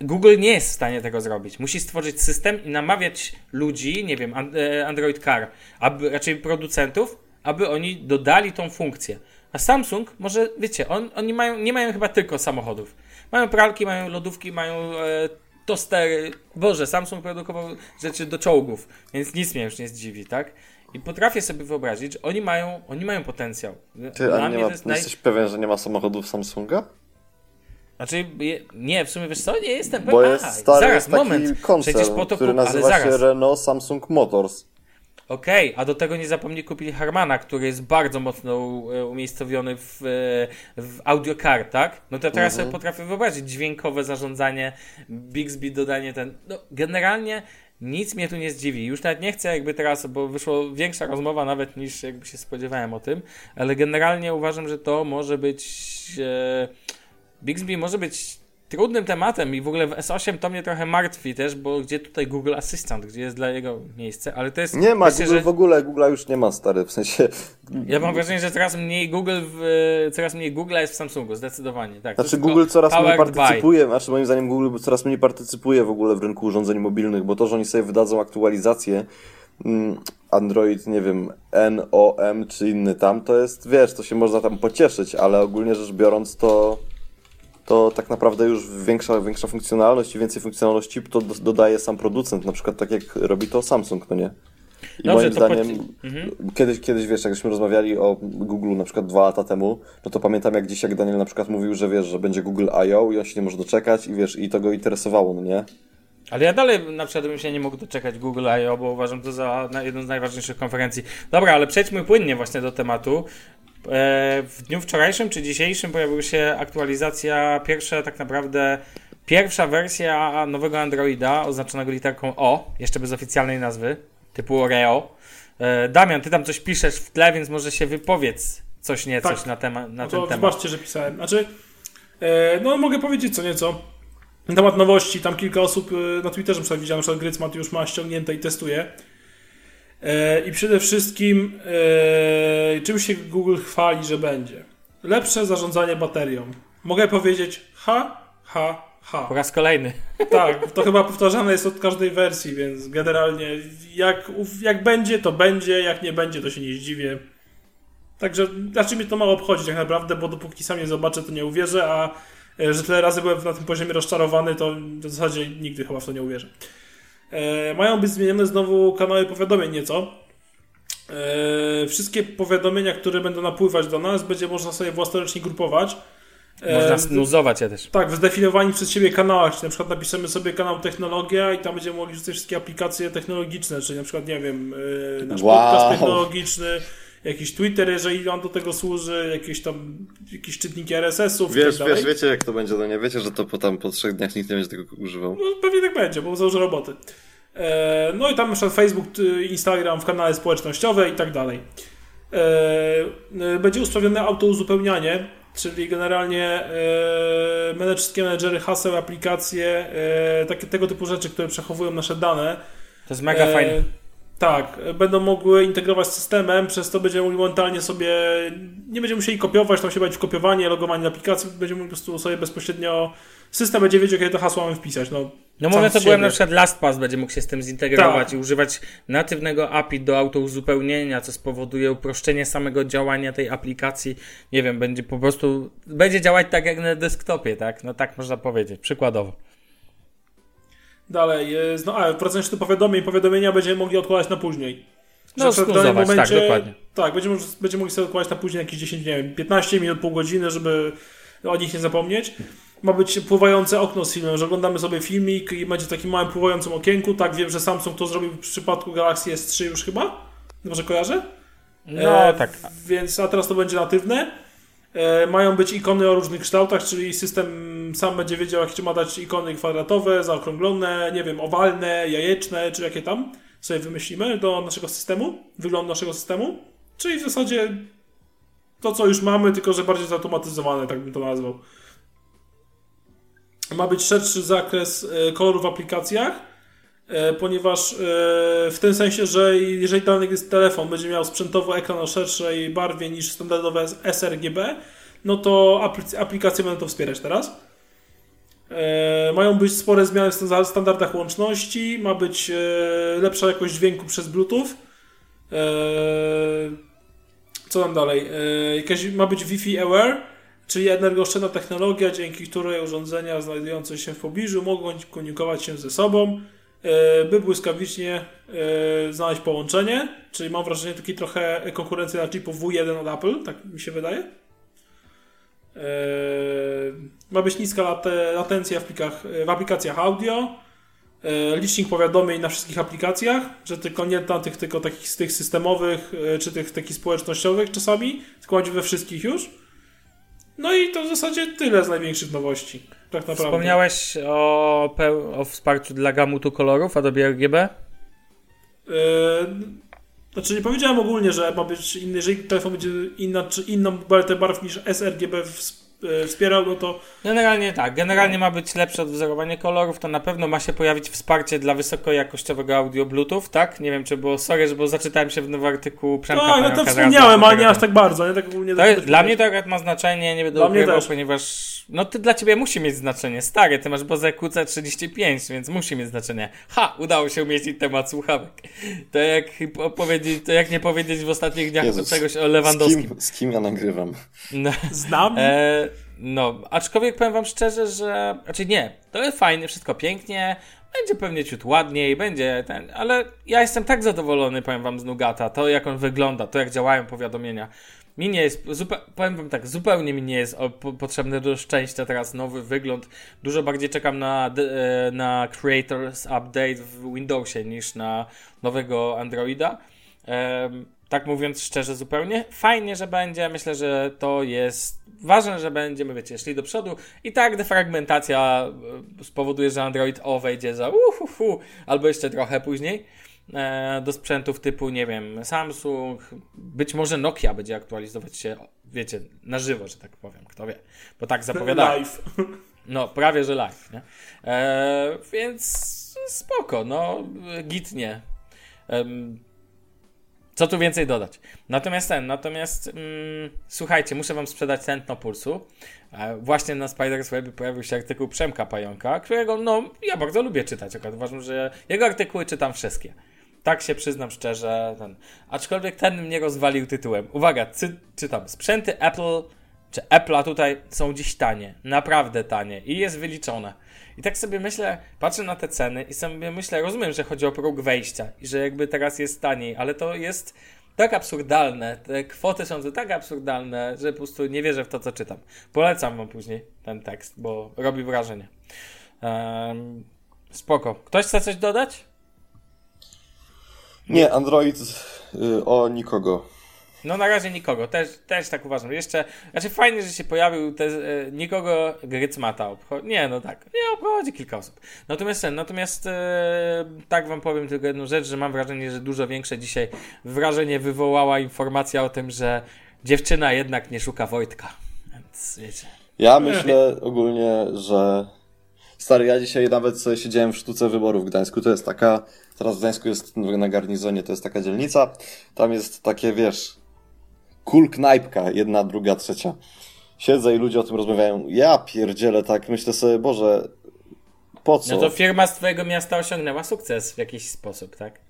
Google nie jest w stanie tego zrobić. Musi stworzyć system i namawiać ludzi, nie wiem, e, Android Car, aby, raczej producentów, aby oni dodali tą funkcję. A Samsung może, wiecie, on, oni mają, nie mają chyba tylko samochodów. Mają pralki, mają lodówki, mają e, tostery. Boże, Samsung produkował rzeczy do czołgów, więc nic mnie już nie zdziwi, tak? I potrafię sobie wyobrazić, że oni mają, oni mają potencjał. Ty, Dla a nie ma, jest naj... jesteś pewien, że nie ma samochodów Samsunga? Znaczy, nie, w sumie wiesz co, nie jestem Bo pewien. jest Aha, stary, zaraz, jest taki moment. koncern, Przecież po to który kup- nazywa się. Renault Samsung Motors. Okej, a do tego nie zapomnij kupili Harmana, który jest bardzo mocno e, umiejscowiony w, e, w audio car, tak? No to teraz Mhm. sobie potrafię wyobrazić dźwiękowe zarządzanie, Bixby dodanie ten. No, generalnie nic mnie tu nie zdziwi. Już nawet nie chcę jakby teraz, bo wyszło większa rozmowa nawet niż jakby się spodziewałem o tym, ale generalnie uważam, że to może być. E, Bixby może być trudnym tematem i w ogóle w S8 to mnie trochę martwi też, bo gdzie tutaj Google Assistant, gdzie jest dla jego miejsce, ale to jest... Nie ma, myślę, Google że w ogóle, Google już nie ma, stary, w sensie... Ja mam wrażenie, że coraz mniej Google w, coraz mniej Google jest w Samsungu, zdecydowanie, tak. Znaczy Google coraz mniej powered by. partycypuje, znaczy moim zdaniem Google coraz mniej partycypuje w ogóle w rynku urządzeń mobilnych, bo to, że oni sobie wydadzą aktualizację mm, Android, nie wiem, NOM czy inny tam, to jest, wiesz, to się można tam pocieszyć, ale ogólnie rzecz biorąc to to tak naprawdę już większa, większa funkcjonalność i więcej funkcjonalności to do- dodaje sam producent, na przykład tak jak robi to Samsung, no nie? I Dobrze, moim zdaniem, pod... mhm. kiedyś, kiedyś, wiesz, jakśmy rozmawiali o Google na przykład dwa lata temu, no to pamiętam jak dzisiaj Daniel na przykład mówił, że wiesz, że będzie Google I.O. i on się nie może doczekać i wiesz, i to go interesowało, no nie? Ale ja dalej na przykład bym się nie mógł doczekać Google I.O., bo uważam to za jedną z najważniejszych konferencji. Dobra, ale przejdźmy płynnie właśnie do tematu. E, w dniu wczorajszym czy dzisiejszym pojawiła się aktualizacja, pierwsza tak naprawdę pierwsza wersja nowego Androida oznaczonego literką O, jeszcze bez oficjalnej nazwy, typu Oreo. E, Damian, ty tam coś piszesz w tle, więc może się wypowiedz coś nieco tak. na, tema, na no ten temat. Zobaczcie, że pisałem. Znaczy, e, no mogę powiedzieć co nieco. Na temat nowości, tam kilka osób na Twitterze widziałem, że Grycmat już ma ściągnięte i testuje. E, I przede wszystkim e, czym się Google chwali, że będzie? Lepsze zarządzanie baterią. Mogę powiedzieć ha, ha, ha. Po raz kolejny. Tak, to chyba powtarzane jest od każdej wersji, więc generalnie jak, jak będzie, to będzie, jak nie będzie, to się nie zdziwię. Także znaczy mnie to mało obchodzi tak naprawdę, bo dopóki sam nie zobaczę, to nie uwierzę, a e, że tyle razy byłem na tym poziomie rozczarowany, to w zasadzie nigdy chyba w to nie uwierzę. E, mają być zmienione znowu kanały powiadomień nieco. E, wszystkie powiadomienia, które będą napływać do nas, będzie można sobie własnoręcznie grupować. E, można snuzować je też. Tak, w zdefiniowani przez siebie kanałach, czyli na przykład napiszemy sobie kanał technologia i tam będziemy mogli wrzucać wszystkie aplikacje technologiczne, czyli na przykład, nie wiem, nasz wow. podcast technologiczny, jakiś Twitter, jeżeli on do tego służy, jakieś tam jakieś czytniki RSS-ów. Wiesz, tak wiesz, wiecie jak to będzie, no nie wiecie, że to po, tam po trzech dniach nikt nie będzie tego używał. No, pewnie tak będzie, bo założę roboty. E, no i tam na przykład Facebook, Instagram w kanale społecznościowe i tak dalej. E, e, będzie usprawione autouzupełnianie, czyli generalnie wszystkie menedżery haseł, aplikacje, takie tego typu rzeczy, które przechowują nasze dane. To jest mega fajne. Tak, będą mogły integrować z systemem, przez to będziemy mogli momentalnie sobie, nie będziemy musieli kopiować, tam się będzie kopiowanie, logowanie aplikacji, będziemy mogli po prostu sobie bezpośrednio, system będzie wiedział, kiedy to hasło mamy wpisać. No, no mówiąc to byłem na przykład LastPass będzie mógł się z tym zintegrować tak. i używać natywnego API do autouzupełnienia, co spowoduje uproszczenie samego działania tej aplikacji. Nie wiem, będzie po prostu, będzie działać tak jak na desktopie, tak? No tak można powiedzieć, przykładowo. Dalej, jest, no a wracając do powiadomień, powiadomienia będziemy mogli odkładać na później. No, w danym tak, momencie, tak, dokładnie. Tak, będziemy, będziemy mogli sobie odkładać na później jakieś 10, nie wiem, 15 minut, pół godziny, żeby o nich nie zapomnieć. Ma być pływające okno z filmem, że oglądamy sobie filmik i będzie w takim małym pływającym okienku. Tak, wiem, że Samsung to zrobił w przypadku Galaxy S3 już chyba. Może kojarzę? No, e, tak. Więc, a teraz to będzie natywne. E, mają być ikony o różnych kształtach, czyli system sam będzie wiedział, jak ma dać ikony kwadratowe, zaokrąglone, nie wiem, owalne, jajeczne, czy jakie tam sobie wymyślimy do naszego systemu, wyglądu naszego systemu. Czyli w zasadzie to, co już mamy, tylko że bardziej zautomatyzowane, tak bym to nazwał. Ma być szerszy zakres e, kolorów w aplikacjach, ponieważ w tym sensie, że jeżeli dany telefon będzie miał sprzętowo ekran o szerszej barwie niż standardowe sRGB, no to aplikacje będą to wspierać teraz. E, mają być spore zmiany w standardach łączności, ma być e, lepsza jakość dźwięku przez Bluetooth. E, co tam dalej? Jakaś, ma być Wi-Fi Aware, czyli energooszczędna technologia, dzięki której urządzenia znajdujące się w pobliżu mogą komunikować się ze sobą, by błyskawicznie znaleźć połączenie. Czyli mam wrażenie takiej trochę konkurencji na chipów W1 od Apple, tak mi się wydaje. Yy, ma być niska latencja w, plikach, w aplikacjach audio, licznik powiadomień na wszystkich aplikacjach, że tylko nie na tych, tylko takich z tych systemowych, czy tych takich społecznościowych czasami, tylko we wszystkich już. No i to w zasadzie tyle z największych nowości. Tak naprawdę. Wspomniałeś o, o wsparciu dla gamutu kolorów Adobe RGB? Yy, znaczy nie powiedziałem ogólnie, że ma być inny, jeżeli telefon będzie inna, czy inną paletę barw niż sRGB e, wspierał, no to... Generalnie tak, generalnie ma być lepsze odwzorowanie kolorów, to na pewno ma się pojawić wsparcie dla wysokojakościowego audio Bluetooth, tak? Nie wiem, czy było, sorry, bo zaczytałem się w nowym artykułu Przemka Tak, no to wspomniałem, ale nie aż tak bardzo. Nie? Tak ogólnie to jest, dla mnie to akurat ma znaczenie, nie będę ukrywał, ponieważ no ty dla ciebie musi mieć znaczenie. Stary, ty masz Boze QC35, więc musi mieć znaczenie. Ha! Udało się umieścić temat słuchawek. To jak powiedzieć, to jak nie powiedzieć w ostatnich dniach Jezus, czegoś o Lewandowskim. Z kim, z kim ja nagrywam? No, Znam. E, no, aczkolwiek powiem wam szczerze, że... Znaczy nie, to jest fajne, wszystko pięknie. będzie pewnie ciut ładniej, będzie ten, ale ja jestem tak zadowolony, powiem wam, z Nugata, to jak on wygląda, to jak działają powiadomienia. Mi nie jest, powiem wam tak, zupełnie mi nie jest potrzebny do szczęścia teraz nowy wygląd. Dużo bardziej czekam na, e, na Creators Update w Windowsie niż na nowego Androida. Tak mówiąc szczerze zupełnie, fajnie, że będzie. Myślę, że to jest ważne, że będziemy, wiecie, szli do przodu i tak defragmentacja e, spowoduje, że Android O wejdzie za uhuhu, albo jeszcze trochę później e, do sprzętów typu, nie wiem, Samsung, być może Nokia będzie aktualizować się, wiecie, na żywo, że tak powiem, kto wie, bo tak zapowiada. Live. [laughs] No, prawie, że live, nie? E, więc spoko, no, gitnie. Co tu więcej dodać? Natomiast ten, natomiast mm, słuchajcie, muszę wam sprzedać tętno pulsu. E, właśnie na Spider's Webie pojawił się artykuł Przemka Pająka, którego no ja bardzo lubię czytać. Akurat uważam, że jego artykuły czytam wszystkie. Tak się przyznam szczerze. Ten. Aczkolwiek ten mnie rozwalił tytułem. Uwaga, cy, czytam. Sprzęty Apple czy Apple'a tutaj są dziś tanie. Naprawdę tanie. I jest wyliczone. I tak sobie myślę, patrzę na te ceny i sobie myślę, rozumiem, że chodzi o próg wejścia i że jakby teraz jest taniej, ale to jest tak absurdalne, te kwoty są tak absurdalne, że po prostu nie wierzę w to, co czytam. Polecam wam później ten tekst, bo robi wrażenie. Um, spoko. Ktoś chce coś dodać? Nie, Android y, o nikogo. No na razie nikogo, też, też tak uważam. Jeszcze, znaczy fajnie, że się pojawił te, e, nikogo Grycmata obchodzi. Nie, no tak, nie obchodzi kilka osób. Natomiast natomiast e, tak wam powiem tylko jedną rzecz, że mam wrażenie, że dużo większe dzisiaj wrażenie wywołała informacja o tym, że dziewczyna jednak nie szuka Wojtka. Więc wiecie. Ja myślę ogólnie, że Stary, ja dzisiaj nawet sobie siedziałem w sztuce wyborów w Gdańsku. To jest taka, teraz w Gdańsku jest na garnizonie, to jest taka dzielnica. Tam jest takie, wiesz, cool knajpka, jedna, druga, trzecia. Siedzę i ludzie o tym rozmawiają. Ja pierdzielę tak, myślę sobie, Boże, po co? No to firma z twojego miasta osiągnęła sukces w jakiś sposób, tak?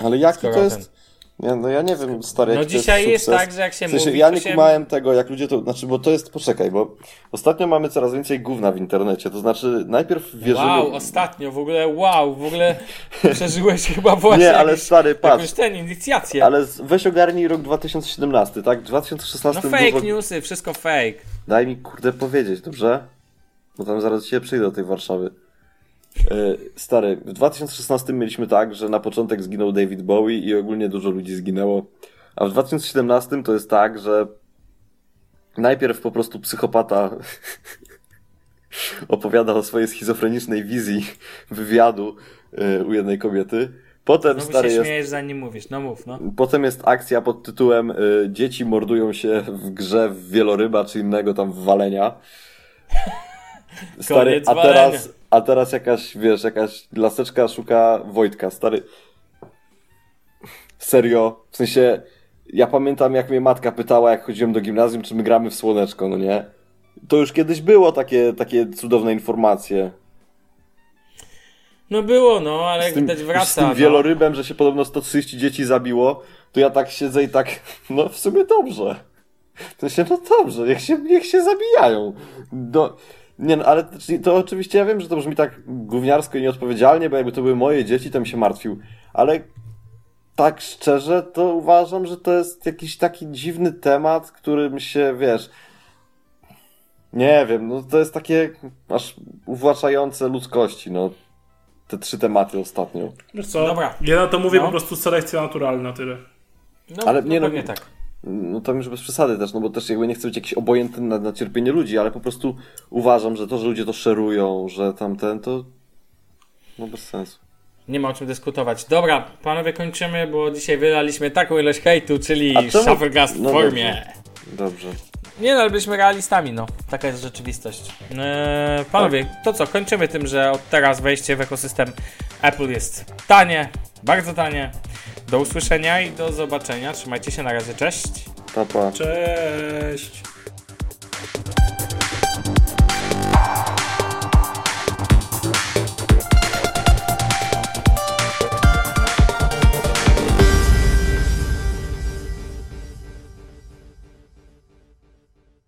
Ale jak to jest... Nie, no ja nie wiem, stary, No dzisiaj jest, jest, tak, że jak się, w sensie, mówi... Ja nie się... kumałem tego, jak ludzie to... Znaczy, bo to jest... Poczekaj, bo ostatnio mamy coraz więcej gówna w internecie, to znaczy najpierw wierzymy... Wow, ostatnio, w ogóle wow, w ogóle przeżyłeś [laughs] chyba właśnie Nie, ale jakieś, stary, patrz. Jakąś ten, inicjację. Ale weź ogarnij rok 2017, tak? 2016... No fake dużo... newsy, wszystko fake. Daj mi, kurde, powiedzieć, dobrze? Bo tam zaraz się przyjdę do tej Warszawy. E, stary, w 2016 mieliśmy tak, że na początek zginął David Bowie i ogólnie dużo ludzi zginęło. A w 2017 to jest tak, że najpierw po prostu psychopata [laughs] opowiada o swojej schizofrenicznej wizji wywiadu e, u jednej kobiety. Potem Znowu stary się jest... śmiejesz, zanim mówisz. No mów, no. Potem jest akcja pod tytułem y, Dzieci mordują się w grze w wieloryba czy innego tam walenia. [laughs] Stary, a teraz, a teraz jakaś, wiesz, jakaś laseczka szuka Wojtka, stary. Serio, w sensie, ja pamiętam jak mnie matka pytała, jak chodziłem do gimnazjum, czy my gramy w słoneczko, no nie? To już kiedyś było takie, takie cudowne informacje. No było, no, ale jak widać wraca. Z tym no. wielorybem, że się podobno 130 dzieci zabiło, to ja tak siedzę i tak, no w sumie dobrze. To się, no dobrze, niech się, niech się zabijają. Do, nie, no, ale to oczywiście ja wiem, że to brzmi tak gówniarsko i nieodpowiedzialnie, bo jakby to były moje dzieci, to bym się martwił. Ale tak szczerze, to uważam, że to jest jakiś taki dziwny temat, którym się, wiesz... Nie wiem, no to jest takie aż uwłaczające ludzkości, no. Te trzy tematy ostatnio. Wiesz co, Dobra. ja na to mówię no. po prostu selekcja naturalna, tyle. No, ale nie, no, nie tak no to już bez przesady też, no bo też jakby nie chcę być jakiś obojętny na, na cierpienie ludzi, ale po prostu uważam, że to, że ludzie to szerują, że tamten, to no bez sensu. Nie ma o czym dyskutować. Dobra, panowie kończymy, bo dzisiaj wylaliśmy taką ilość hejtu, czyli Shufflecast w no formie. Dobrze. dobrze. Nie no, ale byliśmy realistami, no. Taka jest rzeczywistość. Eee, panowie, tak. to co, kończymy tym, że od teraz wejście w ekosystem Apple jest tanie, bardzo tanie. Do usłyszenia i do zobaczenia. Trzymajcie się, na razie, cześć. Pa, pa. Cześć.